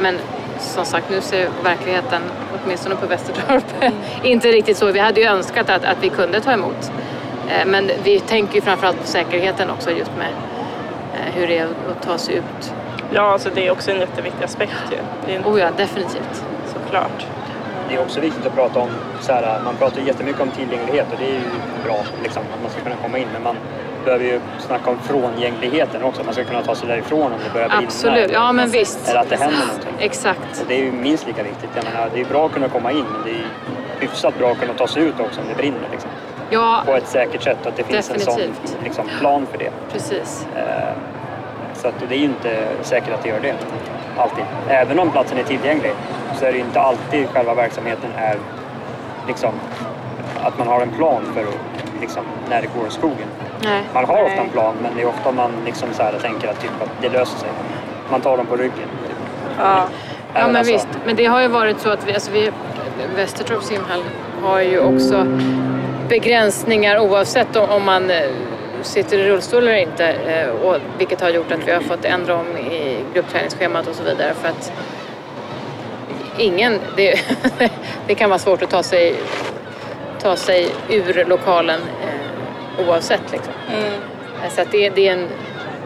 men som sagt, nu ser verkligheten, åtminstone på Västertorp, inte riktigt så. Vi hade ju önskat att, att vi kunde ta emot. Eh, men vi tänker ju framförallt på säkerheten också just med eh, hur det är att ta sig ut. ja, så det är också en jätteviktig aspekt ju. Det är Oh ja, definitivt. såklart. det är också viktigt att prata om, så här, man pratar jättemycket om tillgänglighet och det är ju bra liksom, att man ska kunna komma in. Men man behöver ju snacka om frångängligheten också. Man ska kunna ta sig därifrån om det börjar brinna. Absolut, eller- ja men visst. Eller att det händer någonting. Exakt. Och det är ju minst lika viktigt. Jag menar, det är bra att kunna komma in men det är hyfsat bra att kunna ta sig ut också om det brinner. Liksom. Ja, På ett säkert sätt och att det finns en sån Definitivt. liksom, plan för det. precis. Eh, Så att det är ju inte säkert att det gör det. Alltid. Även om platsen är tillgänglig så är det ju inte alltid själva verksamheten är liksom att man har en plan för liksom, när det går i skogen. Nej. Man har ofta en plan men det är ofta man liksom så här tänker att, typ, att det löser sig. Man tar dem på ryggen. Typ. Ja. Ja men alltså- visst, men det har ju varit så att vi, alltså vi Västertorps simhall har ju också begränsningar oavsett om, om man eh, sitter i rullstol eller inte. eh, Och, vilket har gjort att vi har fått ändra om i gruppträningsschemat och så vidare för att ingen, det, det kan vara svårt att ta sig, ta sig ur lokalen eh, oavsett liksom. Mm. Så det, det är en,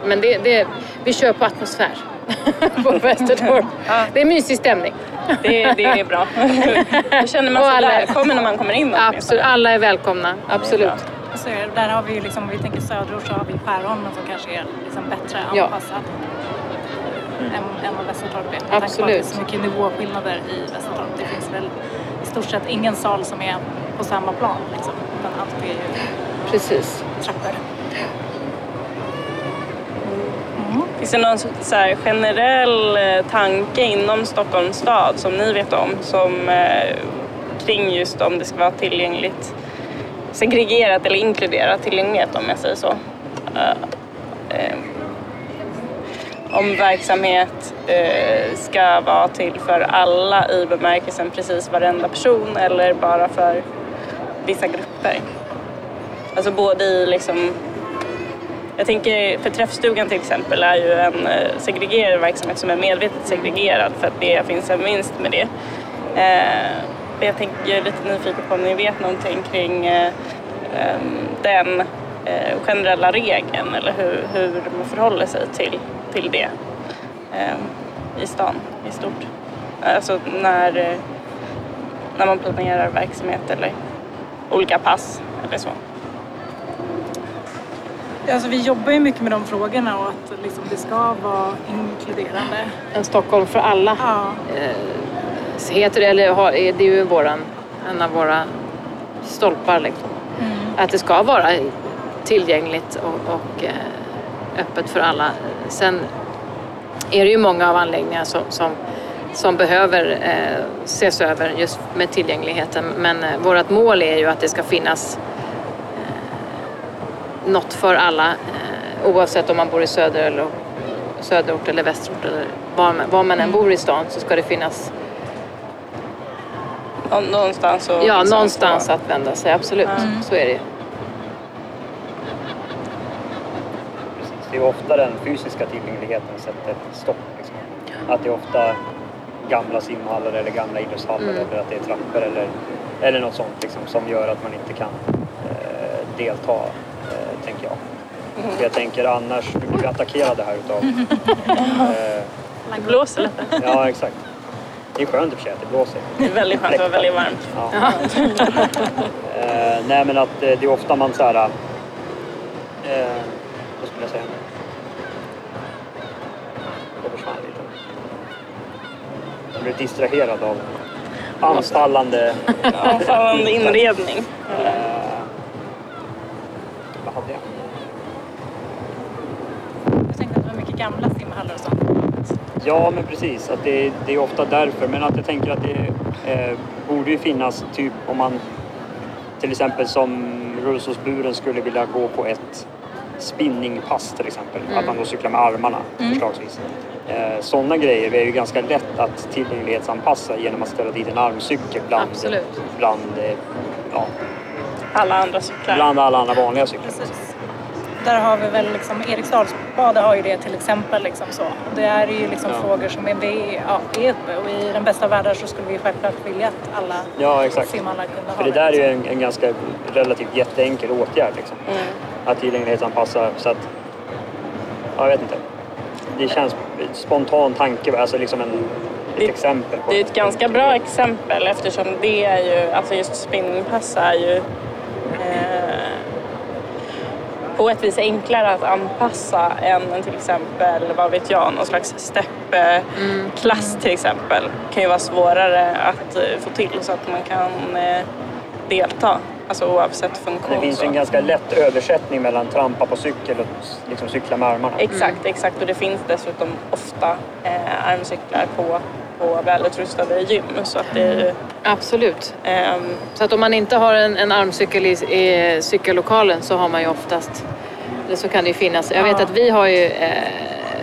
men det, det, vi kör på atmosfär på Västertorp. Det är mysig stämning. Det, det är bra. Då känner man sig alla- välkommen när man kommer in Absolut, alla är välkomna. Absolut. Så är det. där har vi ju liksom, om vi tänker söderort så har vi Skärholmen som kanske är liksom bättre Ja. anpassad än, än vad Västertorp är. Absolut. Det är så mycket nivåskillnader i Västertorp. Det finns väl i stort sett ingen sal som är på samma plan. Liksom. Utan allt är ju Precis. trappor. Finns det någon så här generell eh, tanke inom Stockholms stad som ni vet om som eh, kring just om det ska vara tillgängligt segregerat eller inkluderat tillgänglighet om jag säger så? Eh, eh, om verksamhet eh, ska vara till för alla i bemärkelsen precis varenda person eller bara för vissa grupper? Alltså både i liksom jag tänker, för träffstugan till exempel är ju en eh, segregerad verksamhet som är medvetet segregerad för att det finns en vinst med det. Eh, jag tänker, jag är lite nyfiken på om ni vet någonting kring eh, den eh, generella regeln eller hur, hur man förhåller sig till, till det i stan i stort. Alltså när, eh, när man planerar verksamhet eller olika pass eller så. Alltså, vi jobbar ju mycket med de frågorna och att liksom, det ska vara inkluderande. En Stockholm för alla Ja, så heter det, eller har, det är ju våran, en av våra stolpar liksom. Att det ska vara tillgängligt och, och eh, öppet för alla. Sen är det ju många av anläggningarna som, som, som behöver eh, ses över just med tillgängligheten. Men eh, vårt mål är ju att det ska finnas eh, något för alla eh, oavsett om man bor i söder eller söderort eller västerort eller var man, var man än bor i stan så ska det finnas Nå- Någonstans och ja, någonstans att vända sig. Absolut, så är det ju. Precis. Det är ofta den fysiska tillgängligheten som sätter stopp. Liksom. Att det är ofta gamla simhallar eller gamla idrottshallar Mm. eller att det är trappor eller, eller något sånt liksom, som gör att man inte kan eh, delta, tänker jag. Mm. För jag tänker annars, blir vi attackerade här utav... eh, Det blåser lite. ja, exakt. Det är skönt i och för sig att det blåser. Det är väldigt skönt, det var väldigt varmt. Ja. eh, nej men att eh, det är ofta man så här... Eh, vad skulle jag säga? Det försvann lite. Jag blev distraherad av anfallande... Anfallande inredning. Eh, vad hade jag? jag tänkte att det var mycket gamla simhallar och sånt. Ja, men precis. Att det, det är ofta därför. Men att jag tänker att det eh, borde ju finnas, typ om man till exempel som rullstolsburen skulle vilja gå på ett spinningpass till exempel. Att man då cyklar med armarna förslagsvis. Eh, Sådana grejer är ju ganska lätt att tillgänglighetsanpassa genom att ställa dit en armcykel bland, Absolut. bland, eh, ja, Alla andra cyklar. bland alla andra vanliga cyklar. Precis. Där har vi väl liksom, Eriksdalsbad har ju det till exempel. Liksom så. Det är ju liksom Ja. frågor som är, vi, ja, är uppe och i den bästa av världar så skulle vi självklart vilja att alla Ja, exakt. simhallar kunde ha För det där är ju en, en ganska relativt jätteenkel åtgärd. Liksom. Mm. Att tillgänglighetsanpassa så att... Ja, jag vet inte. Det känns spontan tanke, alltså liksom en ett exempel på Det är ett ganska bra exempel eftersom det är ju, alltså just spinningpass är ju eh, på ett vis enklare att anpassa än till exempel, vad vet jag, någon slags steppklass till exempel. kan ju vara svårare att eh, få till så att man kan eh, delta, alltså oavsett funktion. Det finns ju en ganska lätt översättning mellan trampa på cykel och liksom cykla med armarna. Exakt, exakt. Och det finns dessutom ofta eh, armcyklar på, på välutrustade gym. Så att det Absolut. ehm, Så att om man inte har en, en armcykel i, i cykellokalen så har man ju oftast, eller så kan det ju finnas. Jag vet att vi har ju eh,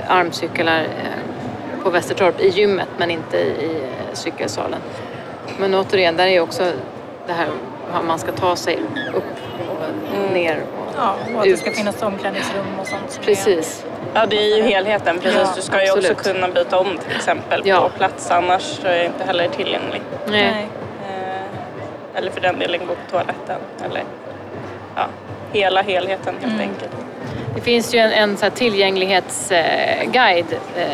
armcyklar eh, på Västertorp i gymmet men inte i, i cykelsalen. Men återigen, där är ju också det här hur man ska ta sig upp och ner. Och, Ja, och att det ska Ut. finnas omklädningsrum och sånt. Precis. Ja, det är ju helheten. Precis. Ja, du ska ju absolut. också kunna byta om till exempel Ja. på plats. Annars så är det inte heller tillgänglig. Nej. Eh, eller för den delen gå på toaletten. Eller ja, hela helheten helt enkelt. Det finns ju en, en så tillgänglighetsguide eh,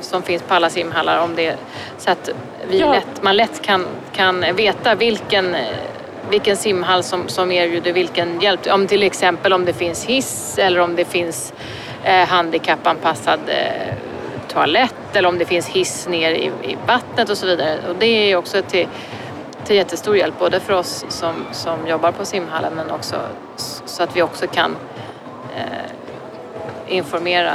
som finns på alla simhallar om det så att vi Ja. lätt, man lätt kan, kan veta vilken, eh, vilken simhall som, som erbjuder vilken hjälp. Om till exempel om det finns hiss eller om det finns eh, handikappanpassad eh, toalett eller om det finns hiss ner i, i vattnet och så vidare. Och det är också till, till jättestor hjälp både för oss som, som jobbar på simhallen men också så att vi också kan eh, informera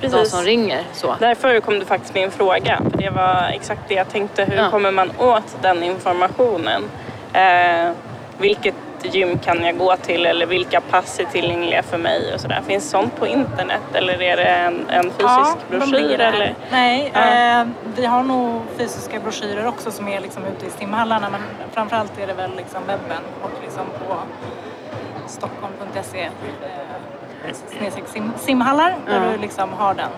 de Precis. som ringer. Så. Därför kom det faktiskt min fråga. För det var exakt det jag tänkte. Hur Ja. kommer man åt den informationen? Eh, vilket gym kan jag gå till eller vilka pass är tillgängliga för mig och sådär. Finns sånt på internet eller är det en, en fysisk Ja, broschyr? Eller? Nej, Ja. eh, vi har nog fysiska broschyrer också som är liksom ute i simhallarna men framförallt är det väl liksom webben och liksom på stockholm.se eh, snedstreck sim, simhallar där Ja. du liksom har den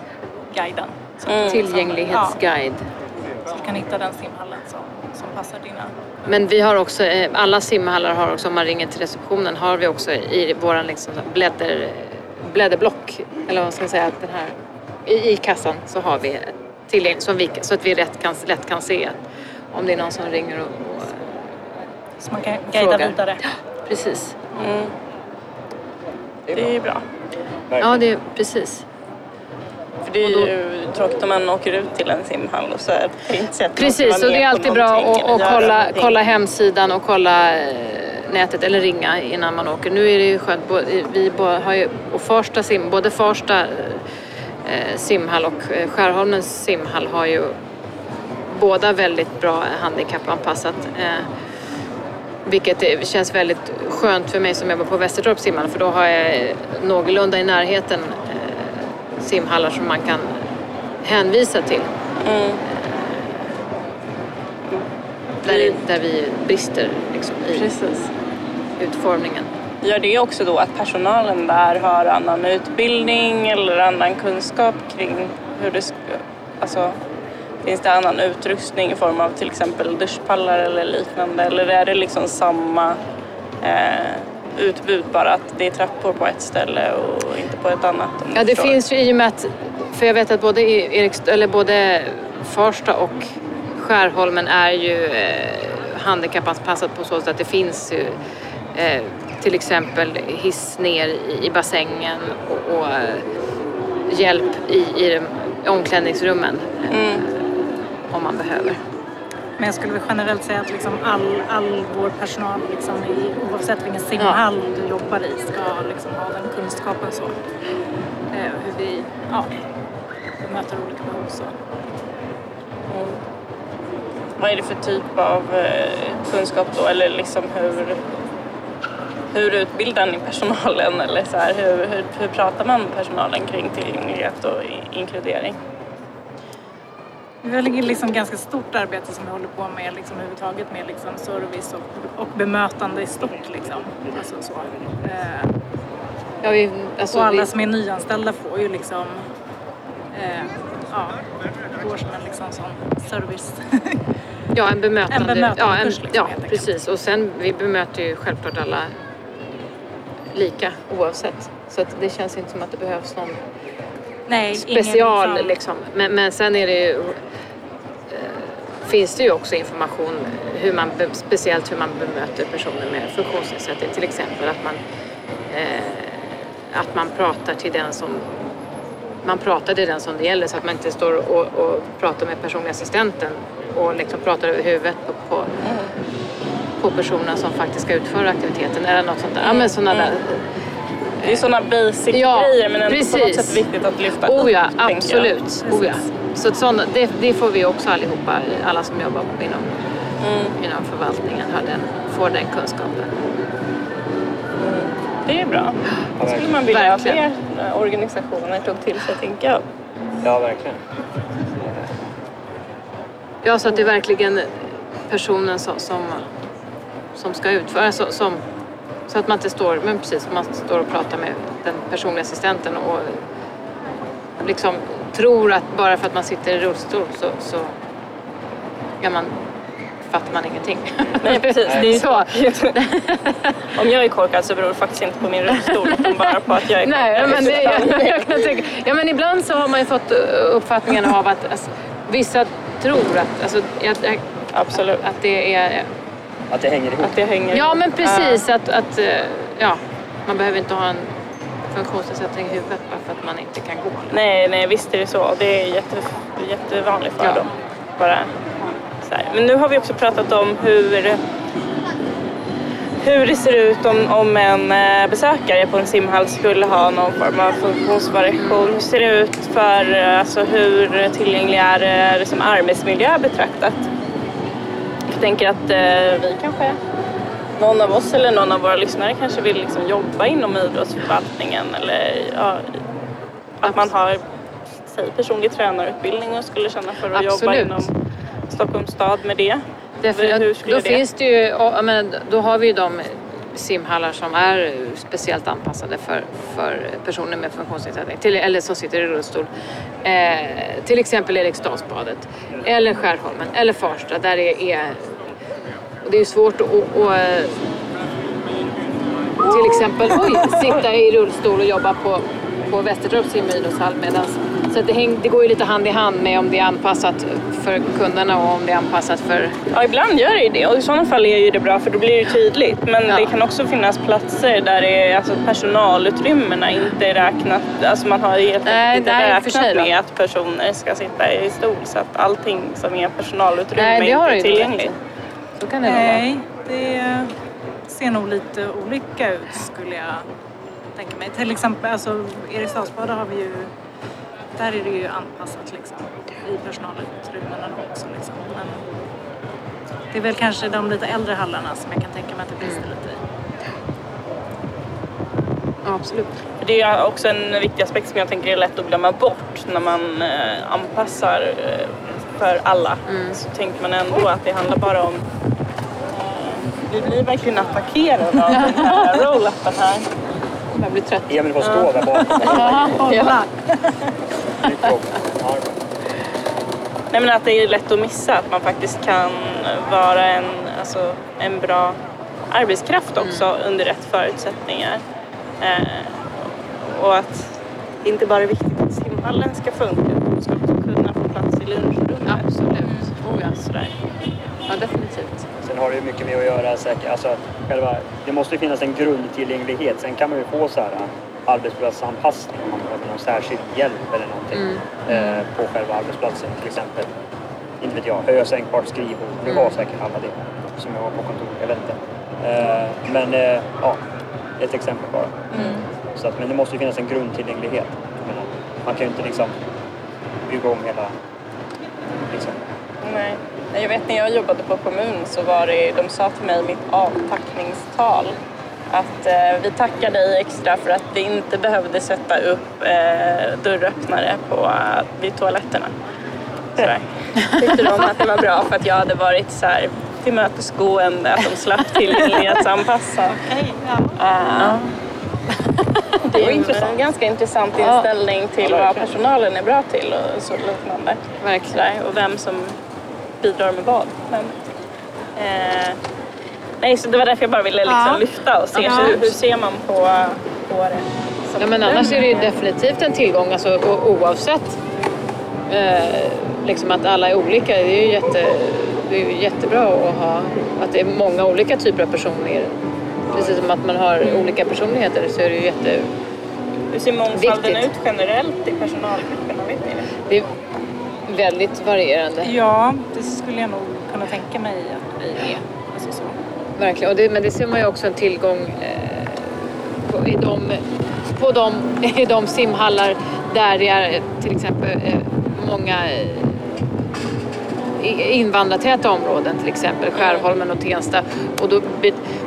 guiden. Så, Mm. Tillgänglighetsguide. Ja, så du kan hitta den simhallen som, som passar dina. Men vi har också, eh, alla simhallar har också, om man ringer till receptionen, har vi också i våran liksom blädder, blädderblock, eller vad ska man säga, den här, i, i kassan så har vi tillgängligt, som vi, så att vi rätt kan, lätt kan se om det är någon som ringer och, och Så man kan guida vidare. precis. Mm. Det är bra. Ja, det är precis. För det är ju tråkigt om man åker ut till en simhall och så är det inte så Precis, och det är alltid bra att, kolla, någonting. kolla hemsidan och kolla eh, nätet eller ringa innan man åker. Nu är det ju skönt, vi har ju, och Farsta sim, både Farsta eh, simhall och eh, Skärholmens simhall har ju båda väldigt bra handikappanpassat. Vilket känns väldigt skönt för mig som jobbar på Västertorps simhall för då har jag någorlunda i närheten simhallar som man kan hänvisa till. Mm. Där, där vi brister liksom, i Precis. utformningen. Gör det också då att personalen där har annan utbildning eller annan kunskap kring hur det ska... Alltså, finns det annan utrustning i form av till exempel duschpallar eller liknande? Eller är det liksom samma eh, utbud bara att det är trappor på ett ställe och inte på ett annat? Ja, det finns ju i och med att, för jag vet att både, i Eriks, eller både Farsta och Skärholmen är ju eh, handikappanpassat på så sätt att det finns ju eh, till exempel hiss ner i, bassängen och, och eh, hjälp i, i omklädningsrummen eh, Mm. om man behöver. Men jag skulle väl generellt säga att liksom all, all vår personal, liksom i, oavsett vilken simhall du jobbar i, ska liksom ha den kunskapen. Så. Eh, hur vi ja, möter olika behov. Så. Vad är det för typ av eh, kunskap då? Eller liksom hur, hur utbildar ni personalen? Eller så här, hur, hur, hur pratar man med personalen kring tillgänglighet och inkludering? Vi har liksom ganska stort arbete som vi håller på med liksom, överhuvudtaget med liksom, service och, och bemötande i stort. Liksom. Alltså, så. Eh, Ja, vi, alltså, och alla vi, som är nyanställda får ju liksom eh, ja, går som en liksom sån service. Ja, en bemötande, En bemötande ja, en, kurs liksom, ja, precis. Och sen, vi bemöter ju självklart alla lika oavsett. Så att det känns inte som att det behövs någon Nej, special ingen, liksom, liksom. Men, men sen är det ju finns det ju också information, hur man, speciellt hur man bemöter personer med funktionsnedsättning. Till exempel att man, eh, att man pratar till den som man pratar till den som det gäller så att man inte står och, och pratar med personliga assistenten och liksom pratar över huvudet på, på, på personen som faktiskt ska utföra aktiviteten eller något sånt där. Ja, men sådana där. Det är sådana basic Ja, grejer men ändå på något precis. sätt viktigt att lyfta Oh ja, upp, absolut. Oh ja. Så att såna, det, det får vi också allihopa, alla som jobbar inom, inom förvaltningen, har den, får den kunskapen. Det är bra. Det skulle man vilja att fler eh, organisationer tog till sig, tänker jag. Ja, verkligen. Ja, så att det är verkligen personen som, som, som ska utföra, som, så att man inte står, men precis, man står och pratar med den personliga assistenten och liksom tror att bara för att man sitter i rullstol så, så ja, man, fattar man ingenting. Nej, precis. Det är så. Om jag är korkad så beror det faktiskt inte på min rullstol utan bara på att jag är Nej, korkad. men det, jag, jag kan tänka, ja, men ibland så har man ju fått uh, uppfattningen av att alltså, vissa tror att, alltså, jag, jag, Absolut. att det är... Att det hänger ihop. Att det hänger Ja, ihop. men precis. Att, att uh, ja, man behöver inte ha en funktionsnedsättning i huvudet bara för att man inte kan gå. Nej, nej, visst är det så. Det är jätte, jättevanligt för Ja. dem. Bara så här. Men nu har vi också pratat om hur, hur det ser ut om, om en eh, besökare på en simhall skulle ha någon form av funktionsvariation. Hur ser det ut för eh, alltså, hur tillgänglig är eh, liksom arbetsmiljö betraktat? Tänker att eh, vi kanske, någon av oss eller någon av våra lyssnare kanske vill liksom jobba inom idrottsförvaltningen eller ja, att man har säg, personlig tränarutbildning och skulle känna för att jobba Absolut. inom Stockholms stad med det. Därför, Hur skulle då det? finns det ju, och, ja, men, då har vi ju de simhallar som är speciellt anpassade för, för personer med funktionsnedsättning, till, eller som sitter i rullstol. Eh, till exempel Eriksdalsbadet, eller Skärholmen, eller Farsta. Där det är... Det är svårt att, att, eh, till exempel oj, sitta i rullstol och jobba på, på Västertorps simidrottshall medan så det, häng, det går ju lite hand i hand med om det är anpassat för kunderna och om det är anpassat för Ja, ibland gör det ju det och i sådana fall är ju det bra för då blir det tydligt. Men Ja. det kan också finnas platser där det är, alltså, personalutrymmena inte är räknat, alltså man har helt Nej, enkelt inte nej, för sig räknat med att personer ska sitta i stol så att allting som är personalutrymme Nej, det är inte tillgängligt. Så kan det vara. Nej, det ser nog lite olika ut skulle jag tänka mig. Till exempel, alltså Eriksdalsbad har vi ju, där är det ju anpassat liksom i personalutrymmena också liksom. Men det är väl kanske de lite äldre hallarna som jag kan tänka mig att det brister lite i. Ja, absolut. Det är också en viktig aspekt som jag tänker är lätt att glömma bort när man eh, anpassar eh, för alla. Mm. Så tänker man ändå att det handlar bara om eh, vi blir verkligen attackerade av den här roll-upen här. Jag blir trött. Emil får stå där bakom. Nej men att det är lätt att missa att man faktiskt kan vara en, alltså, en bra arbetskraft också under rätt förutsättningar. Eh, och att det inte bara är viktigt att simhallen ska funka utan man ska också kunna få plats i lunchrummet. Absolut. Oh, ja. Sådär. ja, definitivt. Sen har det ju mycket med att göra säkert, alltså själva, det måste ju finnas en grundtillgänglighet. Sen kan man ju få så här arbetsplatsanpassning om man behöver någon särskild hjälp eller någonting eh, på själva arbetsplatsen. Till exempel, inte vet jag, höj och sänkbart skrivbord. Nu har säkert alla det som jag har på kontor, jag vet inte. Eh, men eh, ja, ett exempel bara. Så att, men det måste ju finnas en grundtillgänglighet. Menar, man kan ju inte liksom bygga om hela liksom, Nej. Nej, Jag vet när jag jobbade på kommun så var det, de sa till mig mitt avtackningstal att eh, vi tackar dig extra för att vi inte behövde sätta upp eh, dörröppnare på, vid toaletterna. Sådär. Tyckte de att det var bra för att jag hade varit så här tillmötesgående, att de slapp tillgänglighetsanpassa. Ja. Eh, det är ju en ganska intressant inställning till vad personalen är bra till och så liknande. Verkligen. Sådär, och vem som bidrar med vad. Men, eh, nej, så det var därför jag bara ville liksom Ja. lyfta och se Ja. så hur, hur ser man på, på det. som Ja, men annars är det ju definitivt en tillgång alltså, o- oavsett Eh, liksom att alla är olika, det är ju jätte, det är jättebra att ha att det är många olika typer av personer. Precis som att man har olika personligheter så är det ju jätte... Hur ser mångfalden Viktigt. ut generellt i personalgrupperna? Vet ni det? Det är väldigt varierande. Ja, det skulle jag nog kunna tänka mig att vi är. Verkligen. Och det, men det ser man ju också en tillgång eh, på, i, de, på de, i de simhallar där det är till exempel eh, många eh, invandrartäta områden, till exempel Skärholmen och Tensta. Och, då,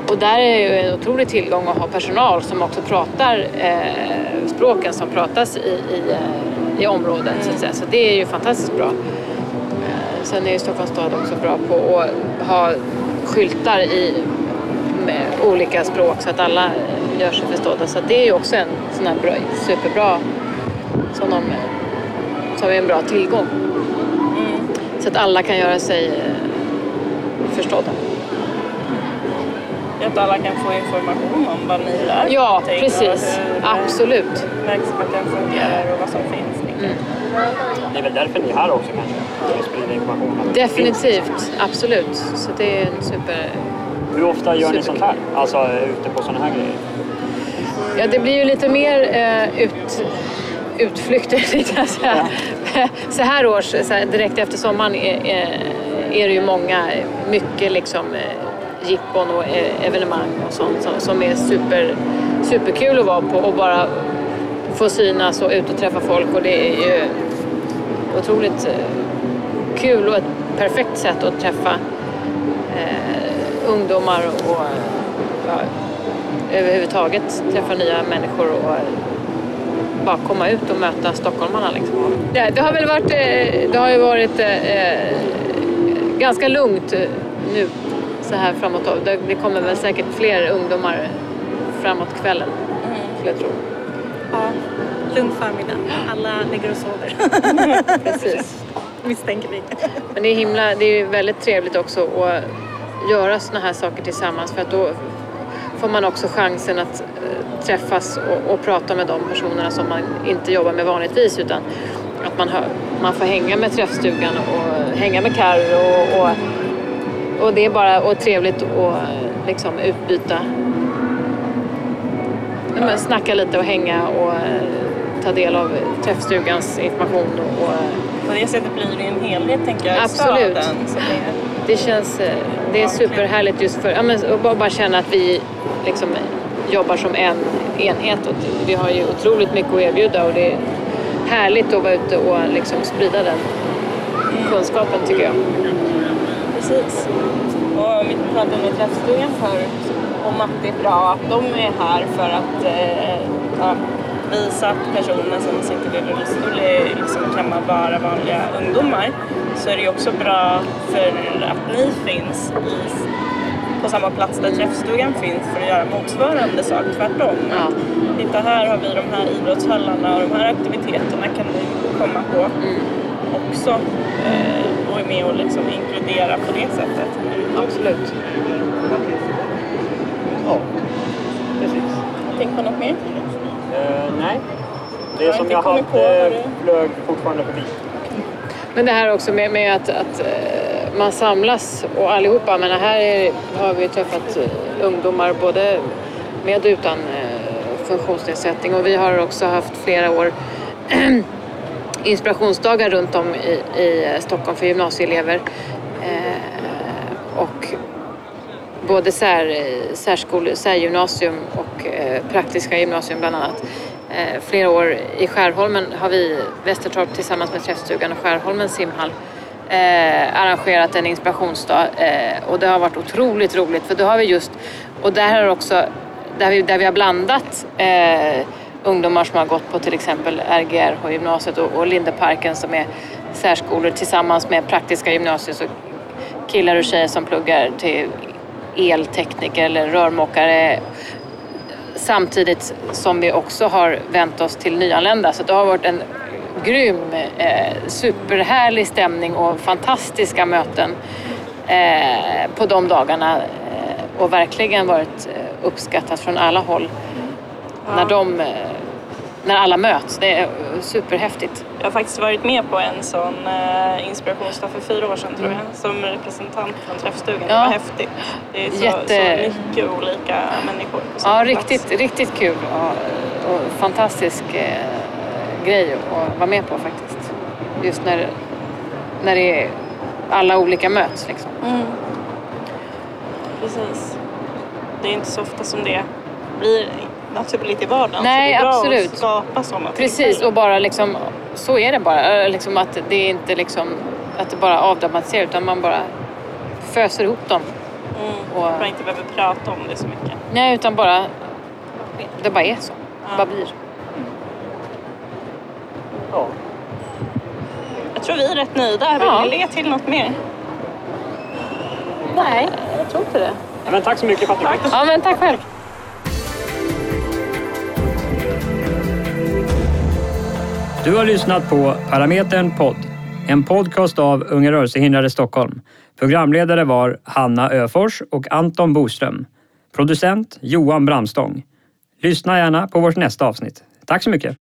och där är ju en otrolig tillgång att ha personal som också pratar eh, språken som pratas i, i, eh, i området. Så, att säga. så det är ju fantastiskt bra. Eh, Sen är ju Stockholms stad också bra på att ha skyltar i med olika språk så att alla eh, gör sig förstådda. Så det är ju också en sån här bra, superbra som, de, eh, som är en bra tillgång. Så att alla kan göra sig eh, förstådda. Att alla kan få information om vad ni gör. Ja, precis. Hur Absolut. verksamheten fungerar och vad som finns. liksom. Det är väl därför ni är här också kanske? För att sprida information. Definitivt. Absolut. Så det är en super... Hur ofta gör ni Superkul. sånt här? Alltså ute på sådana här grejer? Ja, det blir ju lite mer eh, ut, utflykter, tänkte jag säga. Så här års, så här, direkt efter sommaren, är, är, är det ju många, mycket liksom eh, jippon och eh, evenemang och sånt som, som är super, superkul att vara på och bara få synas och ut och träffa folk och det är ju otroligt eh, kul och ett perfekt sätt att träffa eh, ungdomar och ja, överhuvudtaget träffa nya människor och bara komma ut och möta stockholmarna. Liksom. Det, det har väl varit, eh, det har ju varit eh, ganska lugnt eh, nu så här framåt. Det, det kommer väl säkert fler ungdomar framåt kvällen, skulle jag tro. Ja, lugn förmiddag. Alla ligger och sover, Precis. misstänker vi. Men det är himla, det är väldigt trevligt också att göra såna här saker tillsammans för att då får man också chansen att eh, träffas och, och prata med de personerna som man inte jobbar med vanligtvis utan att man, hör, man får hänga med träffstugan och hänga med Carro och, och, och det är bara och trevligt att liksom utbyta ja, snacka lite och hänga och eh, ta del av träffstugans information och, och På det sättet blir det en helhet tänker jag i Absolut. staden. Det, Det känns eh, det är superhärligt just för ja, att bara, bara känna att vi liksom jobbar som en enhet. Och vi har ju otroligt mycket att erbjuda och det är härligt att vara ute och liksom sprida den kunskapen tycker jag. precis. Och vi pratade med träffstugan förut om att det är bra att de är här för att eh, ja, visa att personer som sitter i rullstol liksom kan man vara vanliga ungdomar. Så är det ju också bra för att ni finns i, på samma plats där träffstugan finns för att göra motsvarande sak tvärtom. Ja. Titta här har vi de här idrottshallarna och de här aktiviteterna kan ni komma på också eh, och är med och liksom inkludera på det sättet. Absolut. Ja, precis. Tänk på något mer? Eh, nej. Det har som jag hade det- flög fortfarande förbi. Men det här också med, med att, att eh, man samlas och allihopa. Men här är, har vi träffat eh, ungdomar både med och utan funktionsnedsättning och vi har också haft flera år inspirationsdagar runt om i, i Stockholm för gymnasieelever. Eh, och både sär, eh, särskol, särgymnasium och eh, praktiska gymnasium bland annat. Eh, flera år i Skärholmen har vi, Västertorp tillsammans med Träffstugan och Skärholmens simhall, eh, arrangerat en inspirationsdag eh, och det har varit otroligt roligt för då har vi just, och där har också, där vi, där vi har blandat eh, ungdomar som har gått på till exempel RGRH-gymnasiet och, och Lindeparken som är särskolor tillsammans med praktiska gymnasier så killar och tjejer som pluggar till eltekniker eller rörmokare samtidigt som vi också har vänt oss till nyanlända. Så det har varit en grym, eh, superhärlig stämning och fantastiska möten eh, på de dagarna eh, och verkligen varit eh, uppskattat från alla håll när de eh, när alla möts. Det är superhäftigt. Jag har faktiskt varit med på en sån eh, inspirationsdag för fyra år sedan tror jag, som representant från träffstugan. Det Ja. var häftigt. Det är så, Jätte- så mycket olika människor på samma Ja, plats. riktigt, riktigt kul och, och fantastisk eh, grej att vara med på faktiskt. Just när, när det är alla olika möts liksom. Mm. Precis. Det är inte så ofta som det blir naturligt i vardagen. Nej, så det är bra absolut. att skapa sådana Precis, och bara liksom, så är det bara. Liksom att det är inte liksom, att det bara avdramatiserar utan man bara föser ihop dem. Mm. och- man inte behöver prata om det så mycket. Nej, utan bara, det bara är så. Det bara blir. Ja. Jag tror vi är rätt nöjda. Vill Ja. ni lägga till något mer? Nej, jag tror inte det. Ja, Men tack så mycket för att du fick. Ja, men tack själv. Du har lyssnat på Parametern podd. En podcast av Unga rörelsehindrade Stockholm. Programledare var Hanna Öfors och Anton Boström. Producent Johan Bramstång. Lyssna gärna på vårt nästa avsnitt. Tack så mycket!